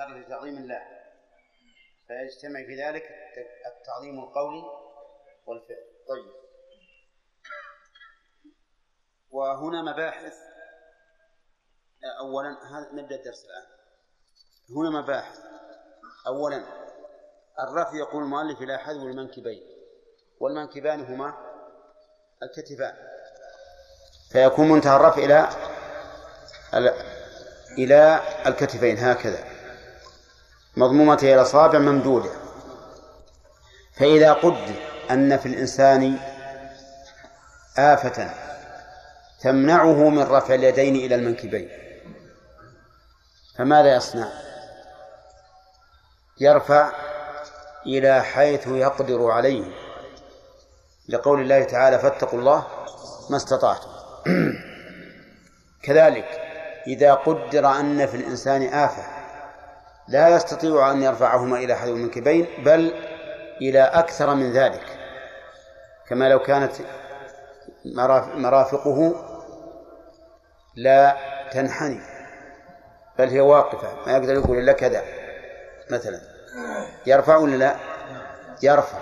صار لتعظيم الله فيجتمع في ذلك التعظيم القولي والفعل. طيب. وهنا مباحث. أولا هذا نبدأ الدرس الآن. هنا مباحث. أولا الرفع يقول المؤلف إلى حذو المنكبين والمنكبان هما الكتفان. فيكون منتهى الرفع إلى إلى الكتفين هكذا. مضمومة إلى الأصابع ممدودة. فإذا قدر أن في الإنسان آفة تمنعه من رفع اليدين إلى المنكبين فماذا يصنع؟ يرفع إلى حيث يقدر عليه. لقول الله تعالى فاتقوا الله ما استطعتم. كذلك إذا قدر أن في الإنسان آفة لا يستطيع أن يرفعهما إلى حذو المنكبين بل إلى أكثر من ذلك. كما لو كانت مرافقه لا تنحني بل هي واقفة ما يقدر يقول إلا كذا مثلا. يرفع ولا لا؟ يرفع.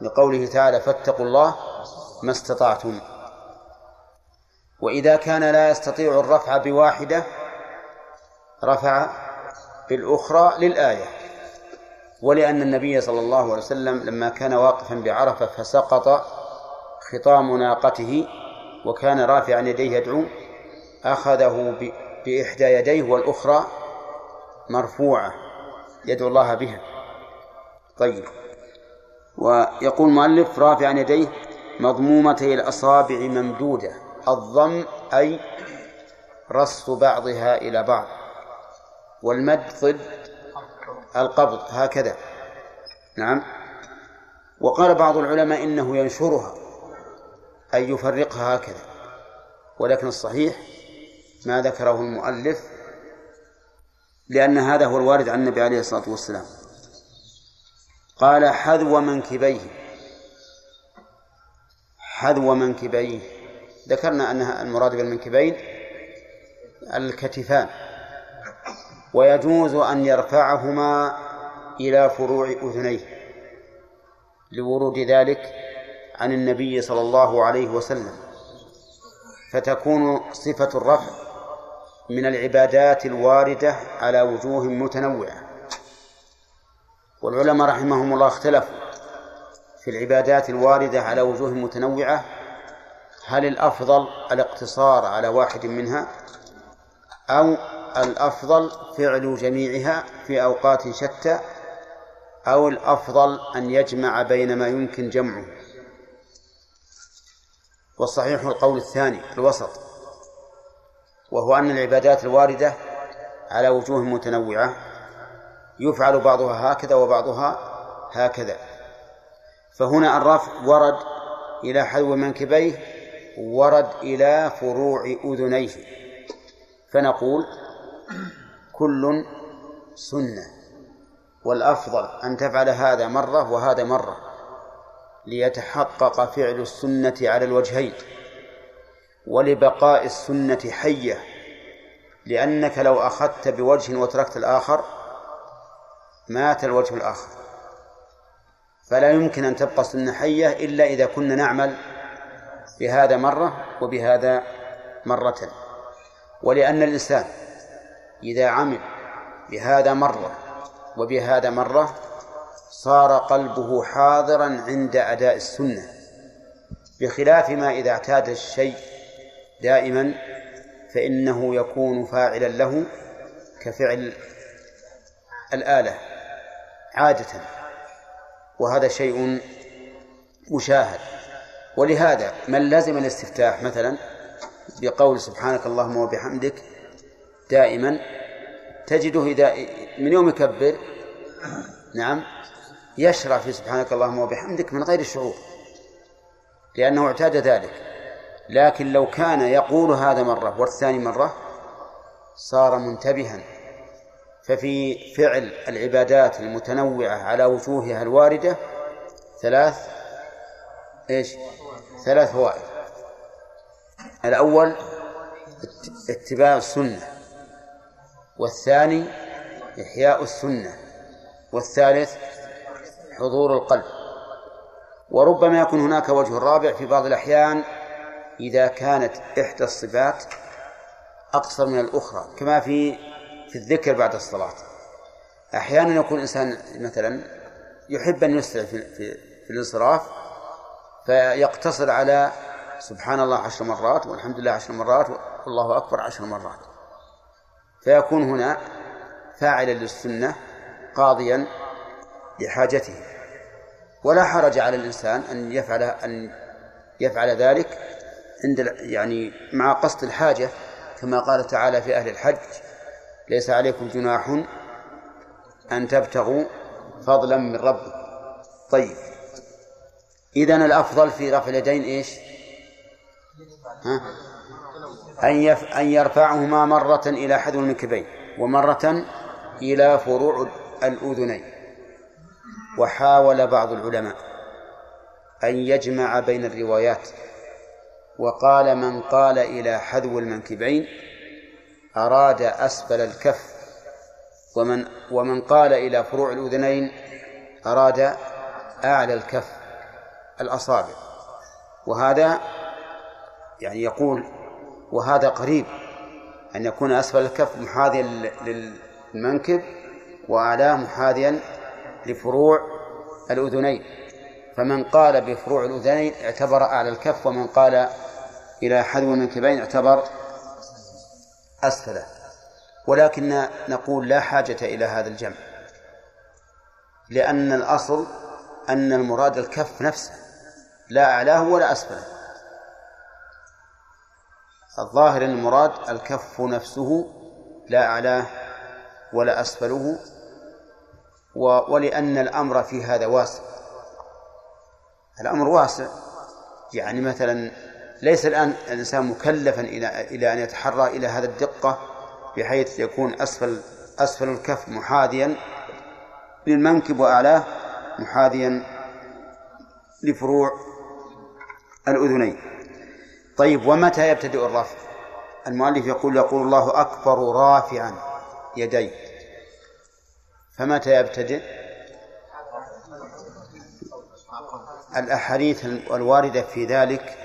لقوله تعالى فاتقوا الله ما استطعتم. وإذا كان لا يستطيع الرفع بواحدة رفع بالأخرى للآية. ولأن النبي صلى الله عليه وسلم لما كان واقفا بعرفة فسقط خطام ناقته وكان رافعا يديه يدعو أخذه بإحدى يديه والأخرى مرفوعة يدعو الله بها. طيب. ويقول المؤلف رافعا يديه مضمومتي الأصابع ممدودة الضم أي رص بعضها إلى بعض. والمد ضد القبض هكذا. نعم. وقال بعض العلماء إنه ينشرها أي يفرقها هكذا. ولكن الصحيح ما ذكره المؤلف لأن هذا هو الوارد عن النبي عليه الصلاة والسلام. قال حذو منكبيه. حذو منكبيه. ذكرنا أن المراد بالمنكبين الكتفان. ويجوز أن يرفعهما إلى فروع أذنيه لورود ذلك عن النبي صلى الله عليه وسلم فتكون صفة الرفع من العبادات الواردة على وجوه متنوعة. والعلماء رحمهم الله اختلفوا في العبادات الواردة على وجوه متنوعة هل الأفضل الاقتصار على واحد منها أو الأفضل فعل جميعها في أوقات شتى أو الأفضل أن يجمع بين ما يمكن جمعه. والصحيح القول الثاني الوسط. وهو أن العبادات الواردة على وجوه متنوعة يفعل بعضها هكذا وبعضها هكذا. فهنا الرفع ورد إلى حذو منكبيه ورد إلى فروع أذنيه. فنقول كل سنة. والأفضل أن تفعل هذا مرة وهذا مرة ليتحقق فعل السنة على الوجهين ولبقاء السنة حية. لأنك لو أخذت بوجه وتركت الآخر مات الوجه الآخر. فلا يمكن أن تبقى السنة حية إلا إذا كنا نعمل بهذا مرة وبهذا مرة. ولأن الإنسان إذا عمل بهذا مرة وبهذا مرة صار قلبه حاضرا عند أداء السنة بخلاف ما إذا اعتاد الشيء دائما فإنه يكون فاعلا له كفعل الآلة عادة. وهذا شيء مشاهد. ولهذا من لزم الاستفتاح مثلا بقول سبحانك اللهم وبحمدك دائما تجده إذا من يوم يكبر نعم يشرع في سبحانك اللهم وبحمدك من غير شعور لأنه اعتاد ذلك. لكن لو كان يقول هذا مرة والثاني مرة صار منتبها. ففي فعل العبادات المتنوعة على وجوهها الواردة ثلاث إيش؟ ثلاث فوائد. الأول اتباع السنة. والثاني إحياء السنة والثالث حضور القلب. وربما يكون هناك وجه رابع في بعض الأحيان إذا كانت إحدى الصفات أقصر من الأخرى كما في في الذكر بعد الصلاة. أحيانا يكون الإنسان مثلا يحب أن يسرع في, في, في الانصراف فيقتصر على سبحان الله عشر مرات والحمد لله عشر مرات والله أكبر عشر مرات. فيكون هنا فاعلا للسنة قاضيا لحاجته. ولا حرج على الإنسان أن يفعل أن يفعل ذلك عند يعني مع قصد الحاجة كما قال تعالى في أهل الحج ليس عليكم جناح أن تبتغوا فضلا من ربكم. طيب. إذا الأفضل في رفع اليدين إيش؟ ها؟ أن, يف... أن يرفعهما مرة إلى حذو المنكبين ومرة إلى فروع الأذنين. وحاول بعض العلماء أن يجمع بين الروايات. وقال من قال إلى حذو المنكبين أراد أسفل الكف. ومن ومن قال إلى فروع الأذنين أراد أعلى الكف الأصابع. وهذا يعني يقول وهذا قريب أن يكون أسفل الكف محاذيا للمنكب وأعلاه محاذيا لفروع الأذنين. فمن قال بفروع الأذنين اعتبر أعلى الكف ومن قال إلى حذو المنكبين اعتبر أسفله ولكن نقول لا حاجة إلى هذا الجمع لأن الأصل أن المراد الكف نفسه لا أعلاه ولا أسفله. الظاهر المراد الكف نفسه لا أعلاه ولا أسفله ولأن الأمر في هذا واسع. الأمر واسع. يعني مثلا ليس الآن الإنسان مكلفا إلى إلى أن يتحرى إلى هذا الدقة بحيث يكون أسفل أسفل الكف محاذيا للمنكب وأعلاه محاذيا لفروع الأذنين. طيب ومتى يبتدئ الرفع المؤلف يقول يقول الله أكبر رافعا يديه. فمتى يبتدئ؟ الأحاديث الواردة في ذلك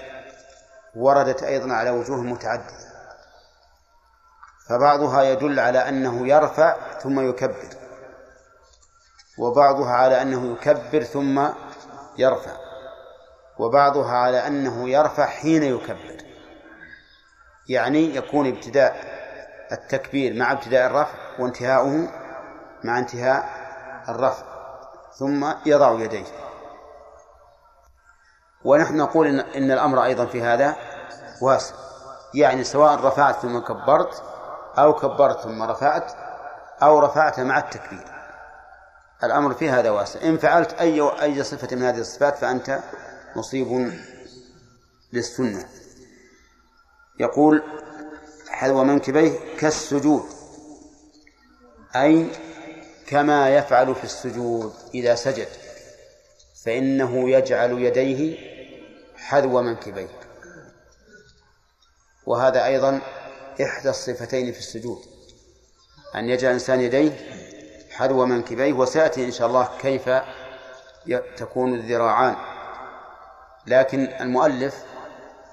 وردت أيضا على وجوه متعددة. فبعضها يدل على أنه يرفع ثم يكبر وبعضها على أنه يكبر ثم يرفع. وبعضها على أنه يرفع حين يكبر. يعني يكون ابتداء التكبير مع ابتداء الرفع وانتهاؤه مع انتهاء الرفع ثم يضع يديه. ونحن نقول إن, إن الأمر أيضا في هذا واسع. يعني سواء رفعت ثم كبرت أو كبرت ثم رفعت أو رفعت مع التكبير. الأمر في هذا واسع. إن فعلت أي أي صفة من هذه الصفات فأنت مصيب للسنة. يقول حذو منكبيه كالسجود أي كما يفعل في السجود إذا سجد فإنه يجعل يديه حذو منكبيه. وهذا أيضا إحدى الصفتين في السجود أن يجعل الإنسان يديه حذو منكبيه وسيأتي إن شاء الله كيف تكون الذراعان. لكن المؤلف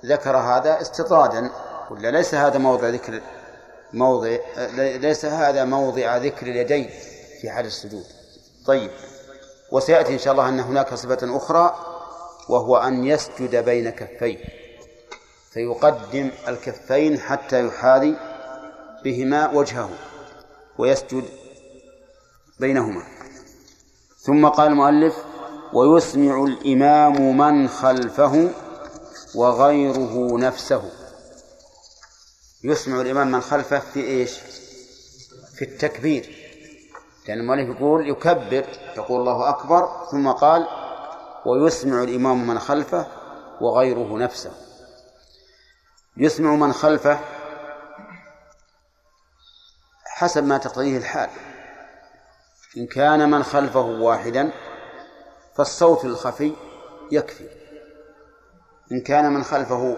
ذكر هذا استطرادا. ولا ليس هذا موضع ذكر موضع ليس هذا موضع ذكر اليدين في حال السجود. طيب وسيأتي إن شاء الله أن هناك صفة أخرى وهو أن يسجد بين كفيه فيقدم الكفين حتى يحاذي بهما وجهه ويسجد بينهما. ثم قال المؤلف ويسمع الإمام من خلفه وغيره نفسه. يسمع الإمام من خلفه في إيش؟ في التكبير. لأن المؤلف يقول يكبر يقول الله أكبر ثم قال ويسمع الإمام من خلفه وغيره نفسه. يسمع من خلفه حسب ما تقتضيه الحال. إن كان من خلفه واحدا فالصوت الخفي يكفي. إن كان من خلفه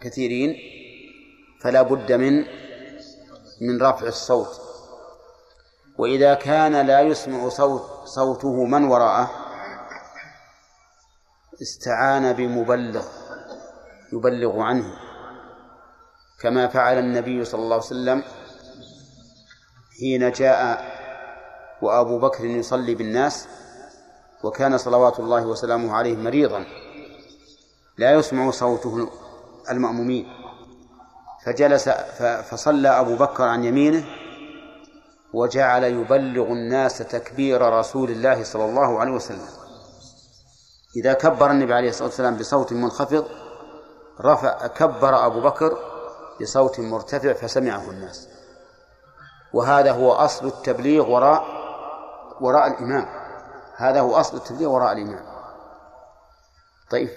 كثيرين فلا بد من من رفع الصوت. وإذا كان لا يسمع صوت صوته من وراءه استعان بمبلغ يبلغ عنه. كما فعل النبي صلى الله عليه وسلم حين جاء وأبو بكر يصلي بالناس وكان صلوات الله وسلامه عليه مريضا. لا يسمع صوته المأمومين. فجلس فصلى أبو بكر عن يمينه وجعل يبلغ الناس تكبير رسول الله صلى الله عليه وسلم. إذا كبر النبي عليه الصلاة والسلام بصوت منخفض رفع كبر أبو بكر بصوت مرتفع فسمعه الناس. وهذا هو أصل التبليغ وراء وراء الإمام. هذا هو أصل التبليغ وراء الإمام طيب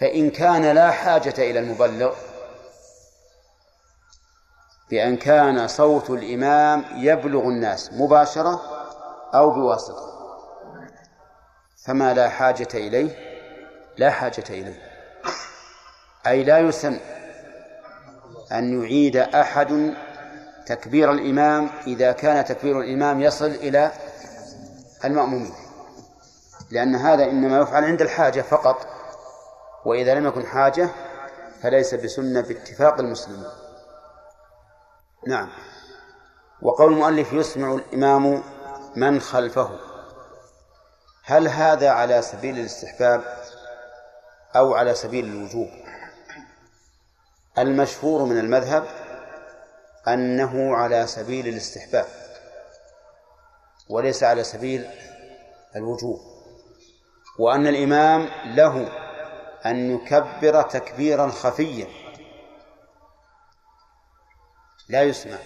فإن كان لا حاجة إلى المبلغ بأن كان صوت الإمام يبلغ الناس مباشرة أو بواسطة فما لا حاجة إليه لا حاجة إليه. أي لا يسن أن يعيد أحد تكبير الإمام إذا كان تكبير الإمام يصل إلى المأمومين لأن هذا إنما يفعل عند الحاجة فقط وإذا لم يكن حاجة فليس بسنة باتفاق المسلمين. نعم. وقول المؤلف يسمع الإمام من خلفه. هل هذا على سبيل الاستحباب أو على سبيل الوجوب؟ المشهور من المذهب أنه على سبيل الاستحباب. وليس على سبيل الوجوب وأن الإمام له أن يكبر تكبيرا خفيا. لا يسمع.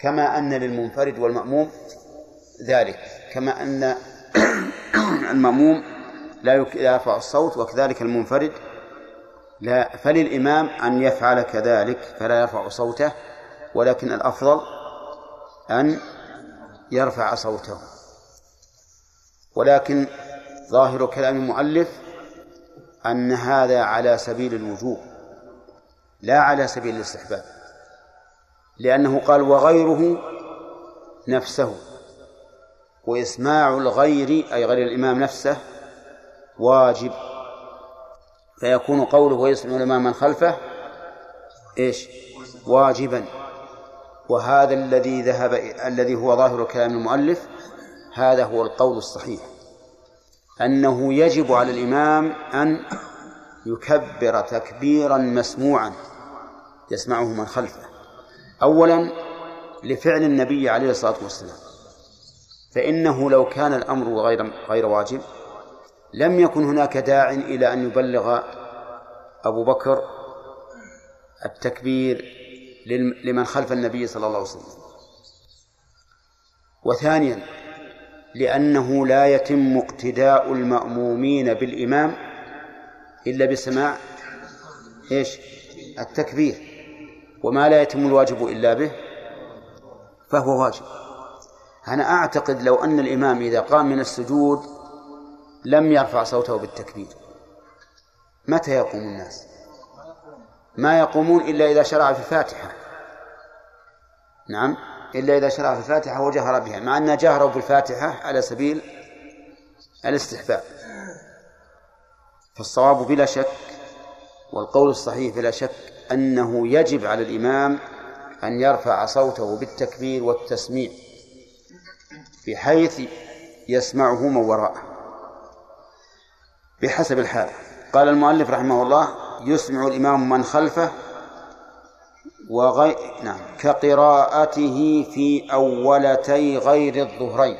كما أن للمنفرد والمأموم ذلك. كما أن المأموم لا يرفع الصوت وكذلك المنفرد لا. فللإمام أن يفعل كذلك فلا يرفع صوته. ولكن الأفضل أن يرفع صوته. ولكن ظاهر كلام المؤلف أن هذا على سبيل الوجوب لا على سبيل الاستحباب. لأنه قال وغيره نفسه وإسماع الغير أي غير الإمام نفسه واجب. فيكون قوله ويسمع الإمام من خلفه إيش؟ واجبا. وهذا الذي ذهب الذي هو ظاهر كلام المؤلف هذا هو القول الصحيح. أنه يجب على الإمام أن يكبر تكبيرا مسموعا يسمعه من خلفه. أولا لفعل النبي عليه الصلاة والسلام. فإنه لو كان الأمر غير غير واجب لم يكن هناك داع إلى أن يبلغ أبو بكر التكبير لمن خلف النبي صلى الله عليه وسلم. وثانيا لأنه لا يتم اقتداء المأمومين بالإمام إلا بسماع إيش؟ التكبير. وما لا يتم الواجب إلا به فهو واجب. أنا أعتقد لو أن الإمام إذا قام من السجود لم يرفع صوته بالتكبير. متى يقوم الناس؟ ما يقومون إلا إذا شرع في الفاتحة. نعم إلا إذا شرع في الفاتحة وجهر بها مع أن جهروا في الفاتحة على سبيل الاستحباب. فالصواب بلا شك والقول الصحيح بلا شك أنه يجب على الإمام أن يرفع صوته بالتكبير والتسميع بحيث يسمعه من وراءه بحسب الحال. قال المؤلف رحمه الله يسمع الإمام من خلفه وغي... نعم كقراءته في أولتي غير الظهرين.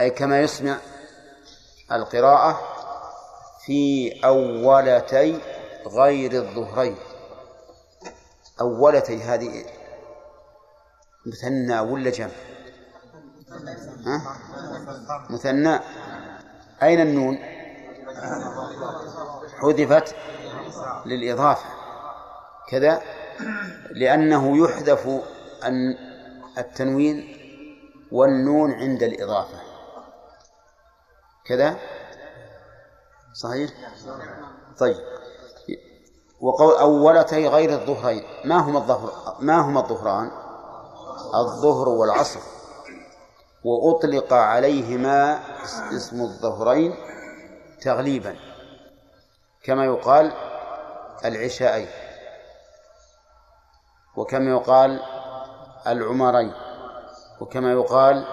أي كما يسمع القراءة في أولتي غير الظهرين. أولتي هذه مثنى ولا جمع؟ مثنى. أين النون؟ حذفت للإضافة. كذا لأنه يحذف أن التنوين والنون عند الإضافة. كذا؟ صحيح؟ طيب. وقول أولتي غير الظهرين. ما هما الظهر؟ ما هما الظهران؟ الظهر والعصر. وأطلق عليهما اسم الظهرين تغليبا. كما يقال العشاءين وكما يقال العمرين وكما يقال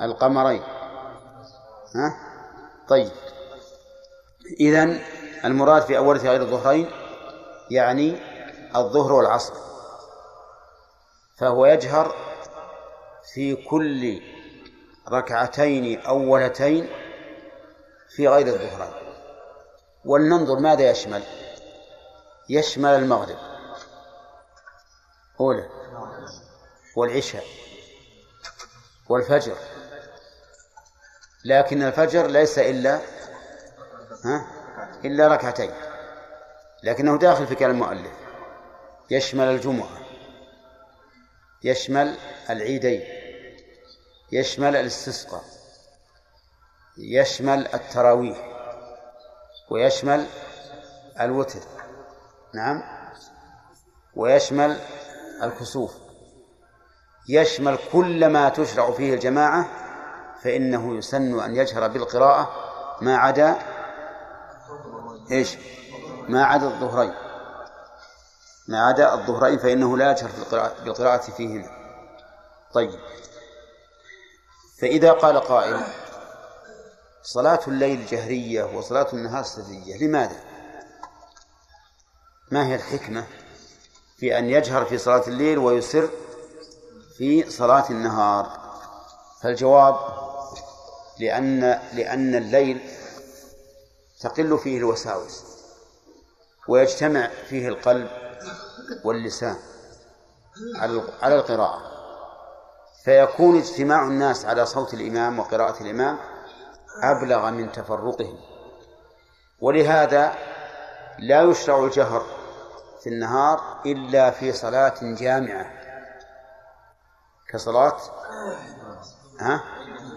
القمرين. ها؟ طيب. إذن المراد في أولها غير الظهرين يعني الظهر والعصر. فهو يجهر في كل ركعتين أولتين في غير الظهرين. ولننظر ماذا يشمل. يشمل المغرب. أولى والعشاء. والفجر. لكن الفجر ليس إلا ها؟ إلا ركعتين. لكنه داخل في كلام المؤلف. يشمل الجمعة. يشمل العيدين. يشمل الاستسقاء. يشمل التراويح. ويشمل الوتر. نعم. ويشمل الكسوف. يشمل كل ما تشرع فيه الجماعة فإنه يسن أن يجهر بالقراءة ما عدا إيش؟ ما عدا الظهرين. ما عدا الظهرين فإنه لا يجهر بالقراءة فيهما طيب. فإذا قال قائل صلاة الليل جهرية وصلاة النهار سرية لماذا؟ ما هي الحكمة في أن يجهر في صلاة الليل ويسر في صلاة النهار فالجواب لأن لأن الليل تقل فيه الوساوس ويجتمع فيه القلب واللسان على القراءة فيكون اجتماع الناس على صوت الإمام وقراءة الإمام أبلغ من تفرقهم. ولهذا لا يشرع الجهر في النهار إلا في صلاة جامعة. كصلاة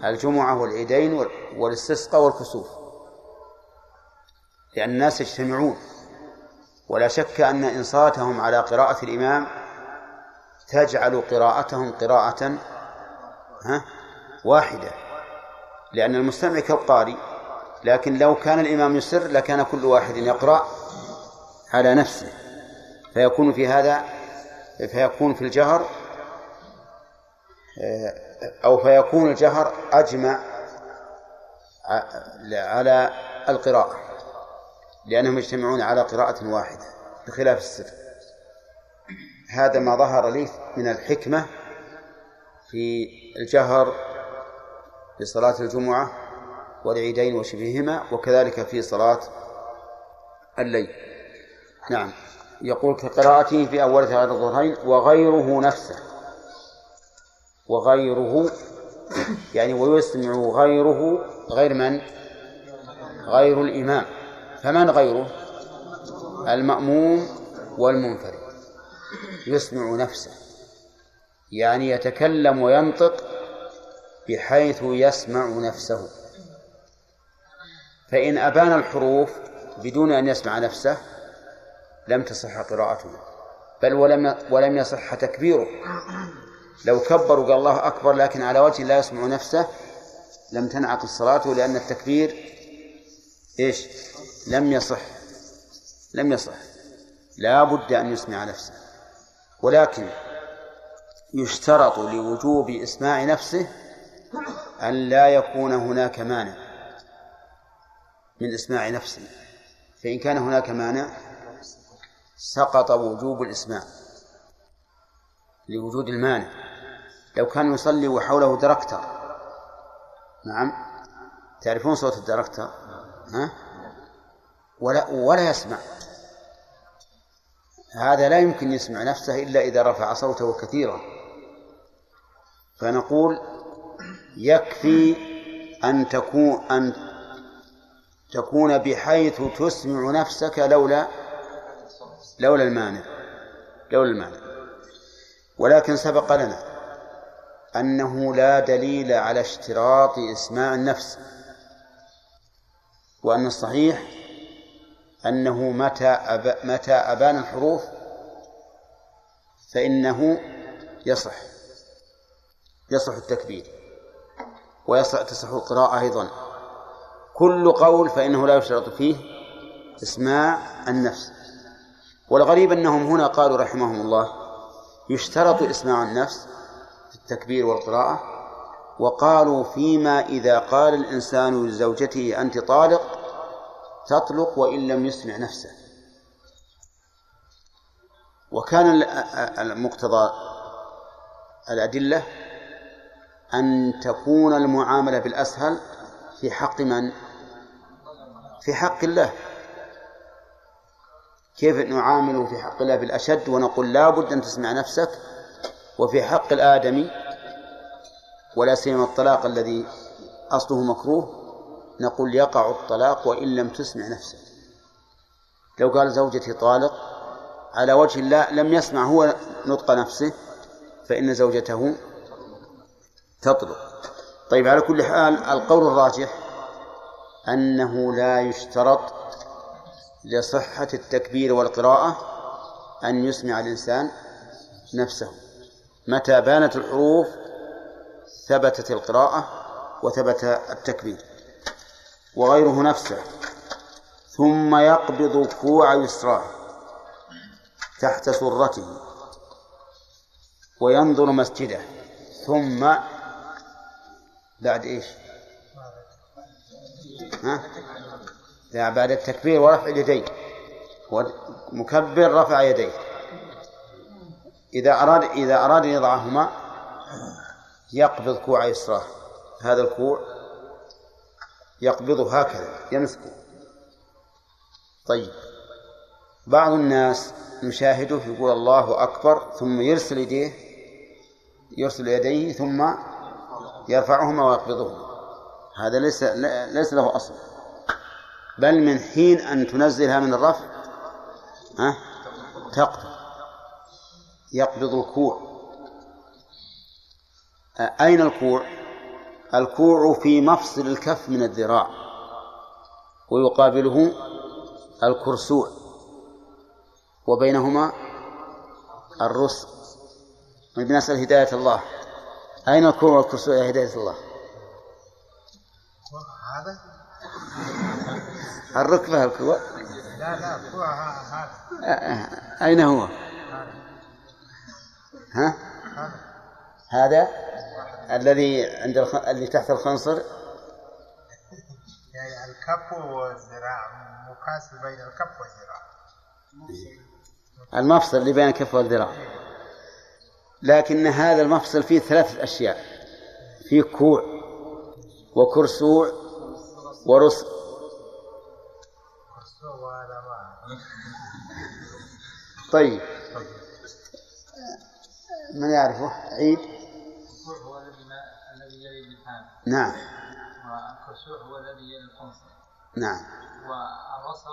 الجمعة والعيدين والاستسقاء والكسوف. لأن الناس يجتمعون. ولا شك أن إنصاتهم على قراءة الإمام تجعل قراءتهم قراءة واحدة. لأن المستمع كالقارئ لكن لو كان الإمام يسر لكان كل واحد يقرأ على نفسه. فيكون في هذا فيكون في الجهر أو فيكون الجهر أجمع على القراءة لأنهم يجتمعون على قراءة واحدة بخلاف السر. هذا ما ظهر لي من الحكمة في الجهر في صلاة الجمعة والعيدين وشبههما وكذلك في صلاة الليل. نعم. يقول كقراءته في أول ثلاث الظهرين وغيره نفسه. وغيره يعني ويسمع غيره غير من؟ غير الإمام. فمن غيره؟ المأموم والمنفرد. يسمع نفسه. يعني يتكلم وينطق بحيث يسمع نفسه. فإن أبان الحروف بدون أن يسمع نفسه لم تصح قراءته بل ولم ولم يصح تكبيره. لو كبر وقال الله أكبر لكن على وجه لا يسمع نفسه لم تنعقد صلاته لأن التكبير إيش؟ لم يصح لم يصح. لا بد أن يسمع نفسه. ولكن يشترط لوجوب إسماع نفسه أن لا يكون هناك مانع من إسماع نفسه. فإن كان هناك مانع سقط وجوب الإسماع لوجود المانع. لو كان يصلي وحوله دركتر نعم. تعرفون صوت الدركتر ها؟ ولا ولا يسمع. هذا لا يمكن يسمع نفسه إلا إذا رفع صوته كثيرا. فنقول يكفي أن تكون أن تكون بحيث تسمع نفسك لولا لولا المانع. لولا المانع. ولكن سبق لنا أنه لا دليل على اشتراط إسماع النفس وأن الصحيح أنه متى أب... متى أبان الحروف فإنه يصح يصح التكبير. ويصح تصح القراءة أيضا. كل قول فإنه لا يشترط فيه إسماع النفس. والغريب أنهم هنا قالوا رحمهم الله يشترط إسماع النفس في التكبير والقراءة وقالوا فيما إذا قال الإنسان لزوجته أنت طالق تطلق وإن لم يسمع نفسه. وكان المقتضى الأدلة أن تكون المعاملة بالأسهل في حق من؟ في حق الله كيف نعامله في حق الله بالأشد ونقول لا بد أن تسمع نفسك وفي حق الآدمي ولا سيما الطلاق الذي أصله مكروه نقول يقع الطلاق وإن لم تسمع نفسك لو قال زوجتي طالق على وجه لا لم يسمع هو نطق نفسه فإن زوجته تطلق. طيب على كل حال القول الراجح أنه لا يشترط لصحة التكبير والقراءة أن يسمع الإنسان نفسه. متى بانت الحروف ثبتت القراءة وثبت التكبير وغيره نفسه. ثم يقبض كوع يسراه تحت سرته وينظر مسجده. ثم بعد إيش؟ ها؟ لا بعد التكبير ورفع اليدين. مكبر رفع يديه. إذا أراد إذا أراد أن يضعهما يقبض كوع يسراه. هذا الكوع يقبضه هكذا يمسكه. طيب. بعض الناس نشاهده يقول الله أكبر ثم يرسل يديه يرسل يديه ثم يرفعهما ويقبضهما هذا ليس ليس له أصل. بل من حين أن تنزلها من الرفع ها؟ تقبض يقبض الكوع. أين الكوع؟ الكوع في مفصل الكف من الذراع. ويقابله الكرسوع. وبينهما الرسل. بنسأل هداية الله. أين الكوع والكرسوع يا هداية الله؟ هذا؟ الركبة الكوع لا لا الكوع هذا. أين هو؟ ها؟ هذا؟ الذي عند الخ... اللي تحت الخنصر؟ يعني الكف والذراع مكاسل بين الكف والذراع. المفصل اللي بين الكف والذراع. لكن هذا المفصل فيه ثلاثة أشياء. فيه كوع وكرسوع ورسل طيب. من يعرفه؟ عيد. هو الذي يلي نعم. والكسوع هو الذي يلي الخنصر نعم. والرصق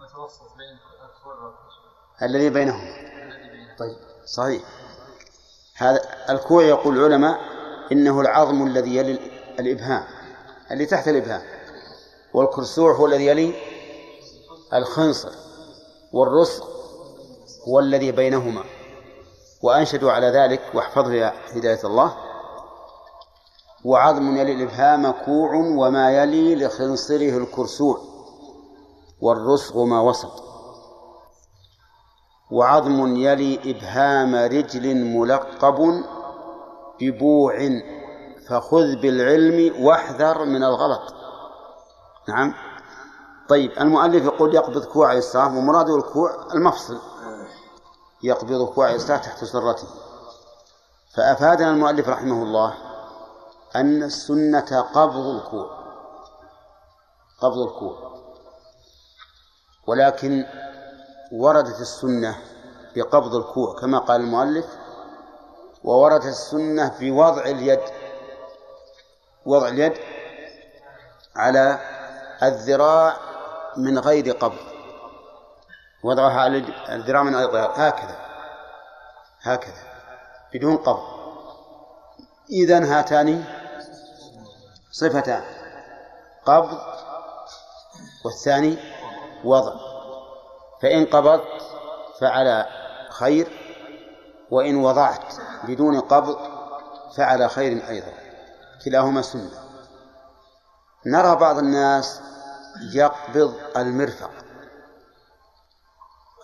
متوسط بين الكوع والكسوع الذي بينهم. طيب. صحيح. هذا الكوع يقول العلماء إنه العظم الذي يلي الإبهام اللي تحت الإبهام. والكرسوع هو الذي يلي الخنصر والرسق هو الذي بينهما. وأنشدوا على ذلك واحفظه يا هداية الله وعظم يلي الإبهام كوع وما يلي لخنصره الكرسوع والرسغ ما وسط وعظم يلي إبهام رجل ملقب ببوع فخذ بالعلم واحذر من الغلط. نعم. طيب المؤلف يقول يقبض كوع يسار ومراده الكوع المفصل. يقبض كوع يسار تحت سرته. فأفادنا المؤلف رحمه الله أن السنة قبض الكوع. قبض الكوع. ولكن وردت السنة بقبض الكوع كما قال المؤلف ووردت السنة بوضع اليد وضع اليد على الذراع من غير قبض. وضعها على الذراع من هكذا هكذا بدون قبض. إذا هاتان صفتان قبض والثاني وضع. فإن قبضت فعلى خير وإن وضعت بدون قبض فعلى خير أيضا. كلاهما سنة. نرى بعض الناس يقبض المرفق.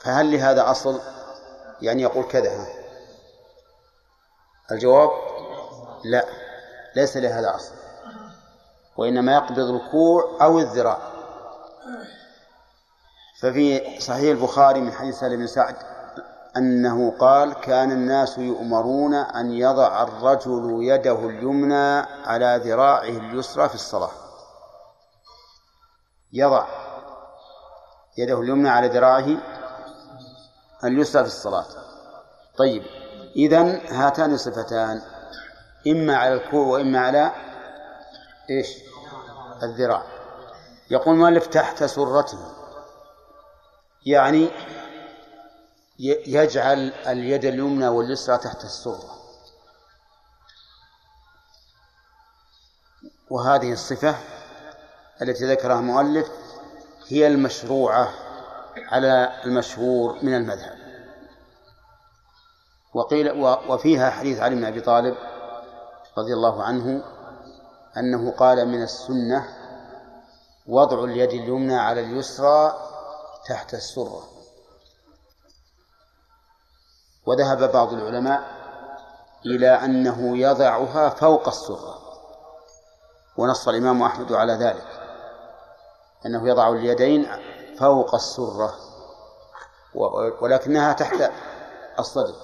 فهل لهذا أصل؟ يعني يقول كذا الجواب لا ليس لهذا أصل. وإنما يقبض الكوع أو الذراع. ففي صحيح البخاري من حديث سالم بن سعد أنه قال كان الناس يؤمرون أن يضع الرجل يده اليمنى على ذراعه اليسرى في الصلاة. يضع يده اليمنى على ذراعه اليسرى في الصلاة. طيب إذن هاتان الصفتان إما على الكوع وإما على إيش؟ الذراع. يقول المؤلف تحت سرته. يعني يجعل اليد اليمنى واليسرى تحت السرة وهذه الصفة التي ذكرها المؤلف هي المشروعة على المشهور من المذهب. وقيل وفيها حديث علي بن أبي طالب رضي الله عنه أنه قال من السنة وضع اليد اليمنى على اليسرى تحت السرة. وذهب بعض العلماء إلى أنه يضعها فوق السرة. ونص الإمام أحمد على ذلك. أنه يضع اليدين فوق السرة. ولكنها تحت الصدر.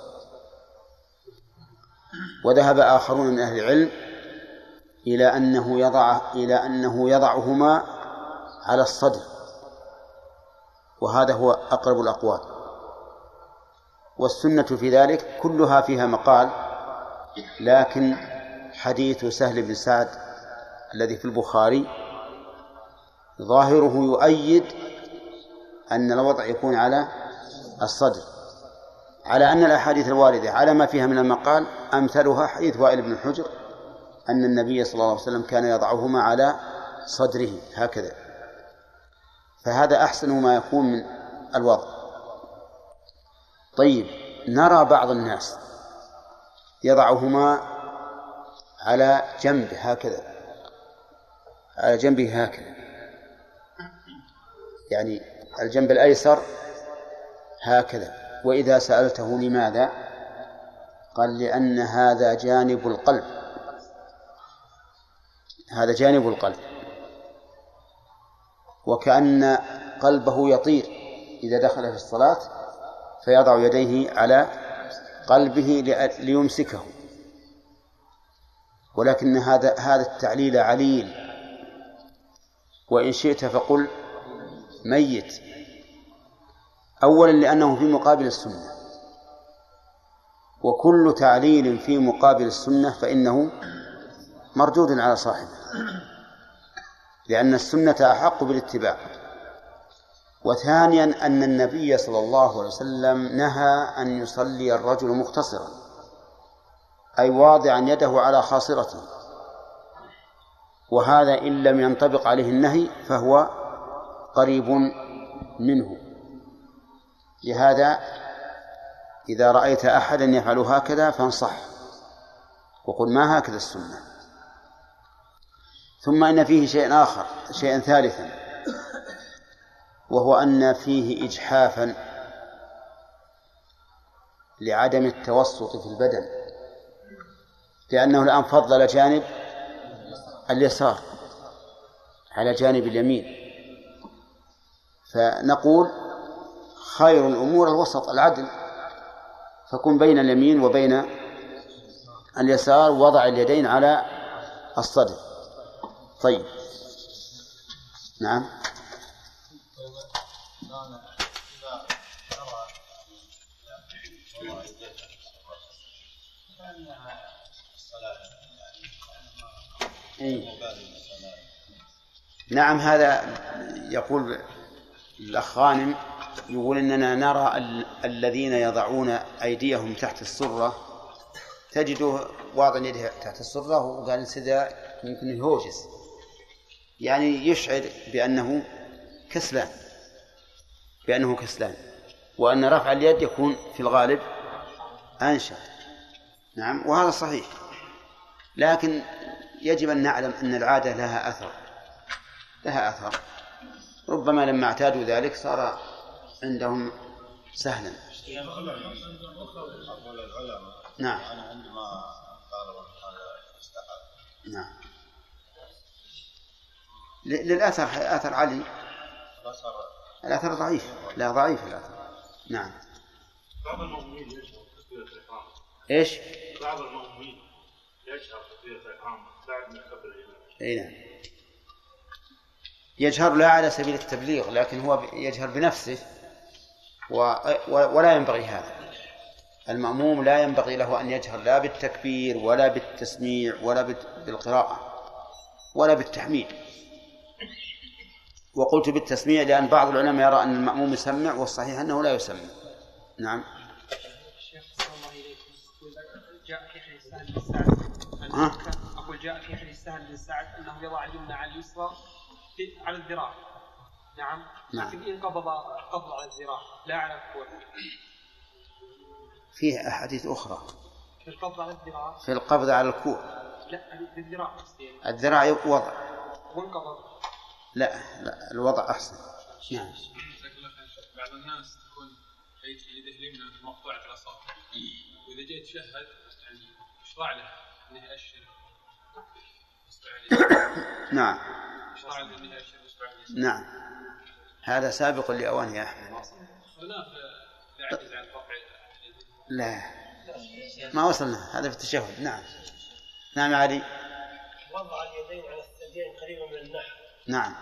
وذهب آخرون من أهل العلم إلى أنه يضع إلى أنه يضعهما على الصدر. وهذا هو أقرب الأقوال. والسنة في ذلك كلها فيها مقال لكن حديث سهل بن سعد الذي في البخاري ظاهره يؤيد أن الوضع يكون على الصدر. على أن الأحاديث الواردة على ما فيها من المقال أمثلها حديث وائل بن الحجر أن النبي صلى الله عليه وسلم كان يضعهما على صدره هكذا. فهذا أحسن ما يكون من الوضع طيب نرى بعض الناس يضعهما على جنب هكذا على جنبه هكذا. يعني الجنب الأيسر هكذا. وإذا سألته لماذا؟ قال لأن هذا جانب القلب. هذا جانب القلب. وكأن قلبه يطير إذا دخل في الصلاة فيضع يديه على قلبه ليمسكه. ولكن هذا هذا التعليل عليل. وإن شئت فقل ميت. أولا لأنه في مقابل السنة. وكل تعليل في مقابل السنة فإنه مردود على صاحبه. لأن السنة أحق بالاتباع. وثانيا أن النبي صلى الله عليه وسلم نهى أن يصلي الرجل مختصرا أي واضعا يده على خاصرته. وهذا إن لم ينطبق عليه النهي فهو قريب منه. لهذا إذا رأيت أحدا يفعل هكذا فانصح وقل ما هكذا السنة؟ ثم إن فيه شيء آخر شيئا ثالثا وهو أن فيه إجحافا لعدم التوسط في البدن لأنه الآن فضل جانب اليسار على جانب اليمين. فنقول خير الأمور الوسط العدل. فكن بين اليمين وبين اليسار وضع اليدين على الصدر. طيب. نعم. إيه. نعم هذا يقول الأخ غانم يقول إننا نرى ال... الذين يضعون أيديهم تحت السرة. تجده واضع يده تحت السرة وقال انسدى يمكن يهوجس. يعني يشعر بأنه كسلان بأنه كسلان وأن رفع اليد يكون في الغالب انشط نعم وهذا صحيح. لكن يجب أن نعلم أن العادة لها أثر لها أثر. ربما لما اعتادوا ذلك صار عندهم سهلا. نعم. نعم. للأثر أثر علي. الأثر ضعيف. لا ضعيف الأثر. نعم. بعض المؤمنين يشهر تكبيرة الإحرام إيش؟ بعض المؤمنين يشهر تكبيرة الإحرام بعد ما الإمام أي نعم. يجهر لا على سبيل التبليغ لكن هو يجهر بنفسه و... و... ولا ينبغي هذا. المأموم لا ينبغي له أن يجهر لا بالتكبير ولا بالتسميع ولا. بالقراءة ولا بالتحميد. وقلت بالتسميع لأن بعض العلماء يرى أن المأموم يسمع والصحيح أنه لا يسمع. نعم. الشيخ صلى الله يقول جاء في حديث سهل بن سعد. أقول جاء في حديث سهل بن سعد أنه يضع اليمنى على اليسرى على الذراع. نعم. نعم. لكن إن قبض قبض على الذراع لا على الكوع فيه. أحاديث أخرى. في القبض على الذراع؟ في القبض على الكوع. لا يعني. الذراع وضع وانقبض. لا لا الوضع أحسن. نعم. بعض الناس تكون يده اليمنى مقطوعة الأصابع وإذا جيت تشهد يعني يشرع له أنه يأشر. نعم. يشرع له أنه يأشر نعم. هذا سابق لأوانه يا أحمد. هناك لا. ما وصلنا. هذا في التشهد. نعم. نعم يا علي. وضع اليدين على الثديين قريبا من النحر نعم.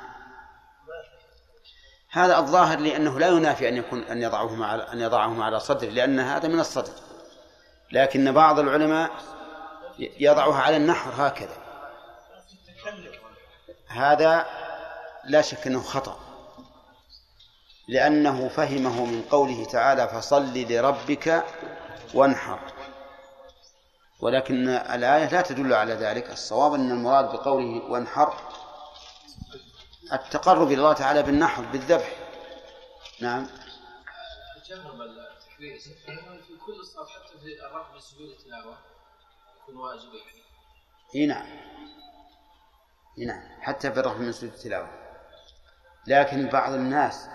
هذا الظاهر لأنه لا ينافي أن يكون أن يضعهما على أن يضعهما على صدره لأن هذا من الصدر. لكن بعض العلماء يضعها على النحر هكذا. هذا لا شك أنه خطأ. لأنه فهمه من قوله تعالى فصل لربك وانحر ولكن الآية لا تدل على ذلك. الصواب أن المراد بقوله وانحر التقرب إلى الله تعالى بالنحر بالذبح. نعم. تجنب التكبير في كل الصلاة حتى في الرفع من سجود التلاوة يكون واجب. يعني إي نعم. إي نعم. حتى في الرفع من سجود التلاوة. لكن بعض الناس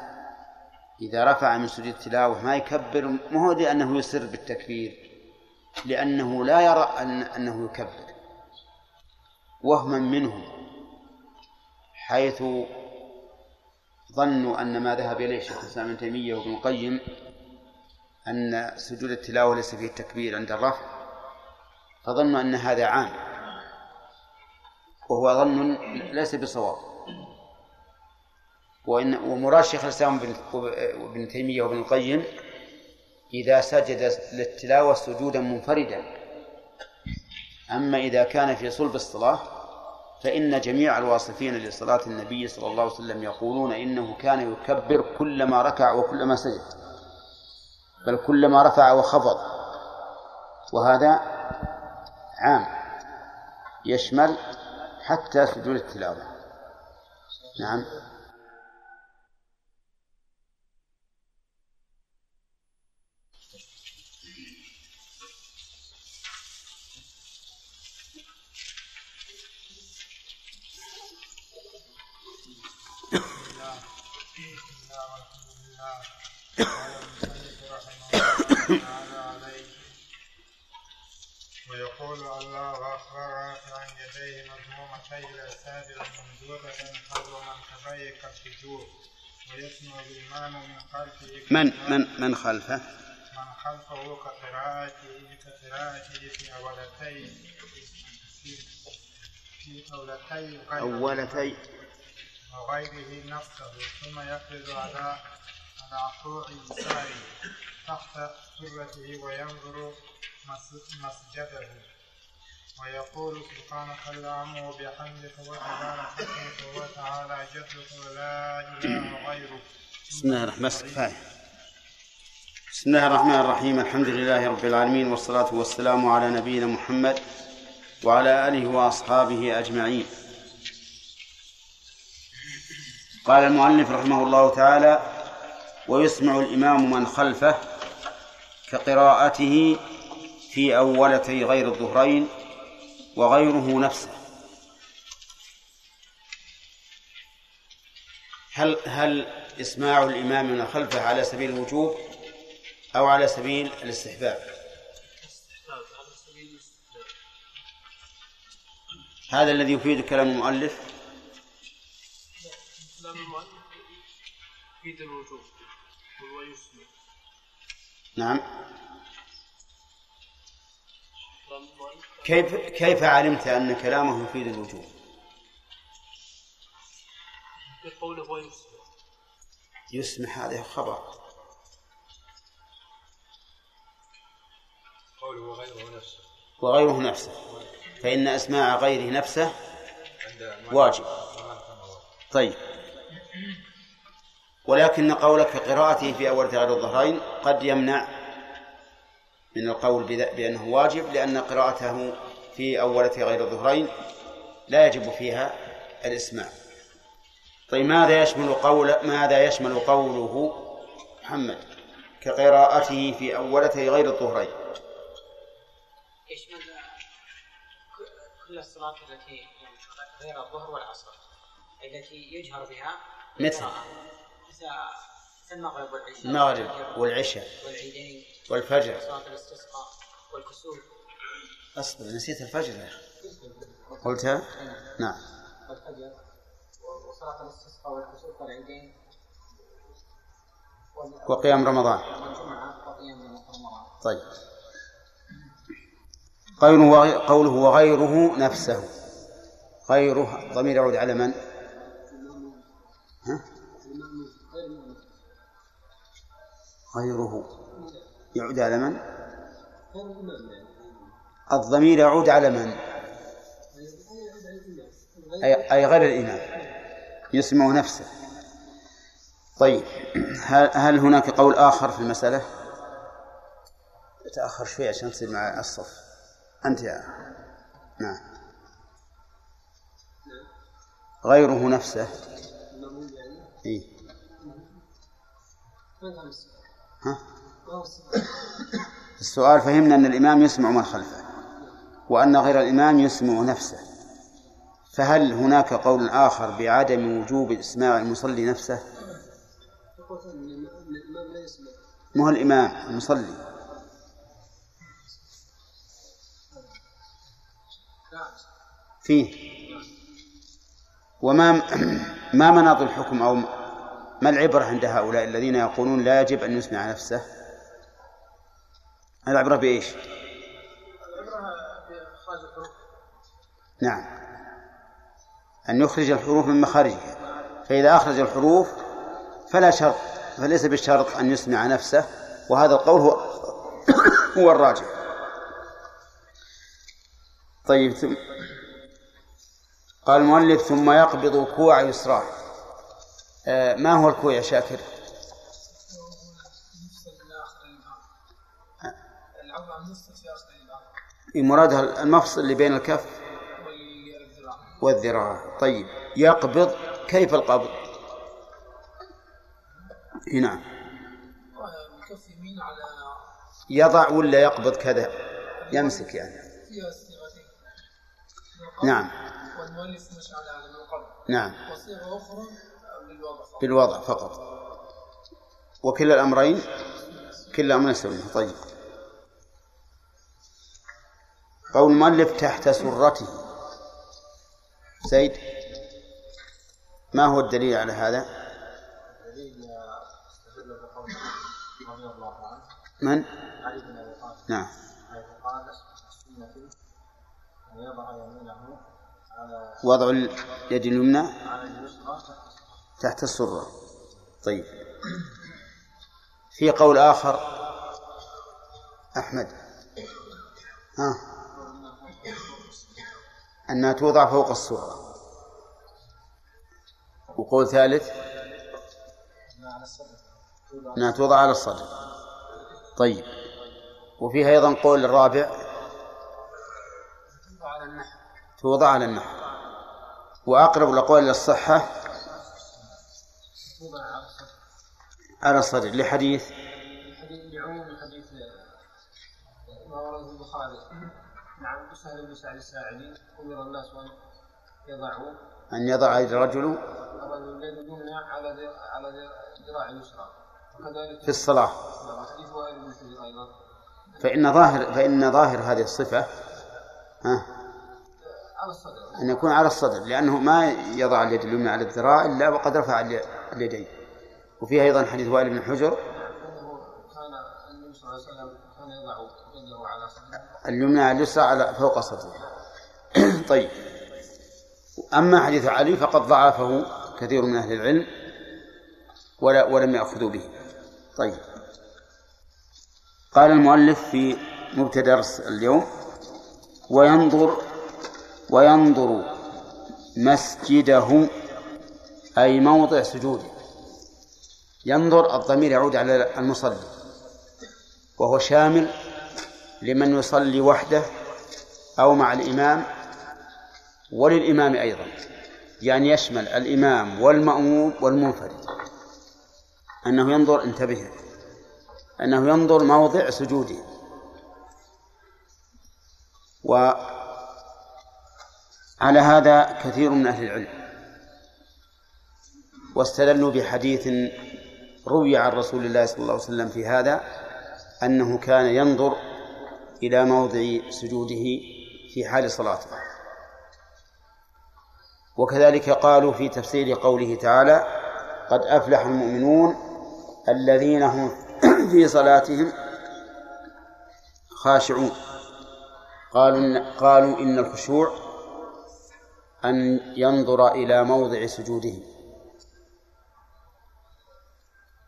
إذا رفع من سجود التلاوة ما يكبر ما هو لأنه يسر بالتكبير لأنه لا يرى أن أنه يكبر. وهما منهم حيث ظنوا أن ما ذهب إليه شيخ الإسلام ابن تيمية وابن القيم أن سجود التلاوة ليس فيه التكبير عند الرفع فظنوا أن هذا عام وهو ظن ليس بصواب. وإن ومراد شيخ الإسلام بن- وابن تيمية وابن القيم إذا سجد للتلاوة سجودا منفردا أما إذا كان في صلب الصلاة فإن جميع الواصفين لصلاة النبي صلى الله عليه وسلم يقولون إنه كان يكبر كلما ركع وكلما سجد بل كلما رفع وخفض. وهذا عام يشمل حتى سجود التلاوة. نعم. ويقول الله رافعا يديه مضمومتي إلى ممدودة حول منكبيه كالسجود ويسمع الإمام من خلفه من من من خلفه؟ من خلفه كقراءته كقراءته في أولتي في, أولتي أولتي وغيره نفسه ثم يقبض على على كوع يساره تحت سرته وينظر مس- مسجده. ويقول سبحانك اللهم وبحمدك وتبارك اسمك وتعالى جدك ولا إله غيرك. بسم الله الرحمن كفاية بسم الله الرحمن الرحيم. الحمد لله رب العالمين والصلاة والسلام على نبينا محمد وعلى آله وأصحابه أجمعين. قال المؤلف رحمه الله تعالى ويسمع الإمام من خلفه كقراءته في أولتي غير الظهرين وغيره نفسه. هل هل إسماع الإمام من خلفه على سبيل الوجوب أو على سبيل الاستحباب؟ هذا الذي يفيد كلام المؤلف. كلام المؤلف يفيد الوجوب. نعم. كيف كيف علمت أن كلامه يفيد الوجوب بقوله يسمح هذا خبر. قوله وغيره نفسه. وغيره نفسه. فإن إسماع غيره نفسه واجب. طيب. ولكن قولك في قراءته في أول غير الظهرين قد يمنع من القول بأنه واجب لأن قراءته في أولة غير الظهرين لا يجب فيها الإسماع. طيب ماذا يشمل قول ماذا يشمل قوله محمد كقراءته في أولته غير الظهرين؟ يشمل كل الصلاة التي يعني غير الظهر والعصر التي يجهر بها مثل. المغرب والعشاء المغرب والعشاء والعيدين والفجر. وصلاة الاستسقاء والكسوف. أصبر نسيت الفجر يا أخي. قلتها؟ نعم. والفجر. وصلاة الاستسقاء والكسوف والعيدين. وال- وقيام رمضان. والجمعة وقيام رمضان. طيب. قوله وغيره نفسه. غيره ضمير يعود على من؟ غيره يعود على من؟ الضمير يعود على من؟ أي, غير الإمام يسمع نفسه طيب هل, هل هناك قول آخر في المسألة؟ تأخر شوي عشان تصير مع الصف أنت يا نعم غيره نفسه إيه؟ ها؟ السؤال فهمنا أن الإمام يسمع من خلفه وأن غير الإمام يسمع نفسه فهل هناك قول آخر بعدم وجوب إسماع المصلي نفسه؟ ما هو الإمام المصلي فيه وما ما مناط الحكم أو ما العبرة عند هؤلاء الذين يقولون لا يجب أن يسمع نفسه؟ العبرة بإيش؟ نعم. أن يخرج الحروف من مخارجها. فإذا أخرج الحروف فلا شرط فليس بالشرط أن يسمع نفسه وهذا القول هو هو الراجح. طيب ثم قال المؤلف ثم يقبض كوع يسراه. ما هو الكوع يا شاكر؟ مرادها المفصل اللي بين الكف والذراع. طيب يقبض كيف القبض؟ إي نعم. يضع ولا يقبض كذا؟ يمسك يعني. نعم. والمؤلف على على القبض. نعم. وصيغة أخرى بالوضع فقط. وكلا الأمرين كلا الأمرين سنة طيب. قول المؤلف تحت سرته. زيد ما هو الدليل على هذا؟ رضي الله عنه من؟ علي بن ابي نعم. قال وضع اليد اليمنى. على اليسرى تحت السرة. طيب. في قول آخر. أحمد. ها؟ أنها توضع فوق السرة. وقول ثالث. أنها توضع على الصدر. طيب. وفيها أيضا قول الرابع. توضع على النحو. وأقرب الأقوال إلى على الصدر على الصدر لحديث. الحديث بعموم الحديث ما ورد في البخاري. نعم سهل بن سعد الساعدي أمر الناس أن يضعوا. أن يضع الرجل الرجل اليد اليمنى على على ذراع اليسرى. وكذلك في الصلاة. نعم، حديث وائل بن حجر أيضا. فإن ظاهر فإن ظاهر هذه الصفة ها أن يكون على الصدر لأنه ما يضع اليد اليمنى على الذراع إلا وقد رفع الي- اليدين. وفيها أيضا حديث وائل بن حجر. اليمنى على اليسرى على فوق صدره. طيب. أما حديث علي فقد ضعفه كثير من أهل العلم ولا ولم يأخذوا به. طيب. قال المؤلف في مبتدأ اليوم وينظر وينظر مسجده أي موضع سجوده. ينظر الضمير يعود على المصلي وهو شامل لمن يصلي وحده أو مع الإمام وللإمام أيضا يعني يشمل الإمام والمأموم والمنفرد. أنه ينظر انتبه أنه ينظر موضع سجوده. وعلى هذا كثير من أهل العلم. واستدلوا بحديث روي عن رسول الله صلى الله عليه وسلم في هذا أنه كان ينظر إلى موضع سجوده في حال صلاته. وكذلك قالوا في تفسير قوله تعالى قد أفلح المؤمنون الذين هم في صلاتهم خاشعون قالوا قالوا إن الخشوع أن ينظر إلى موضع سجوده.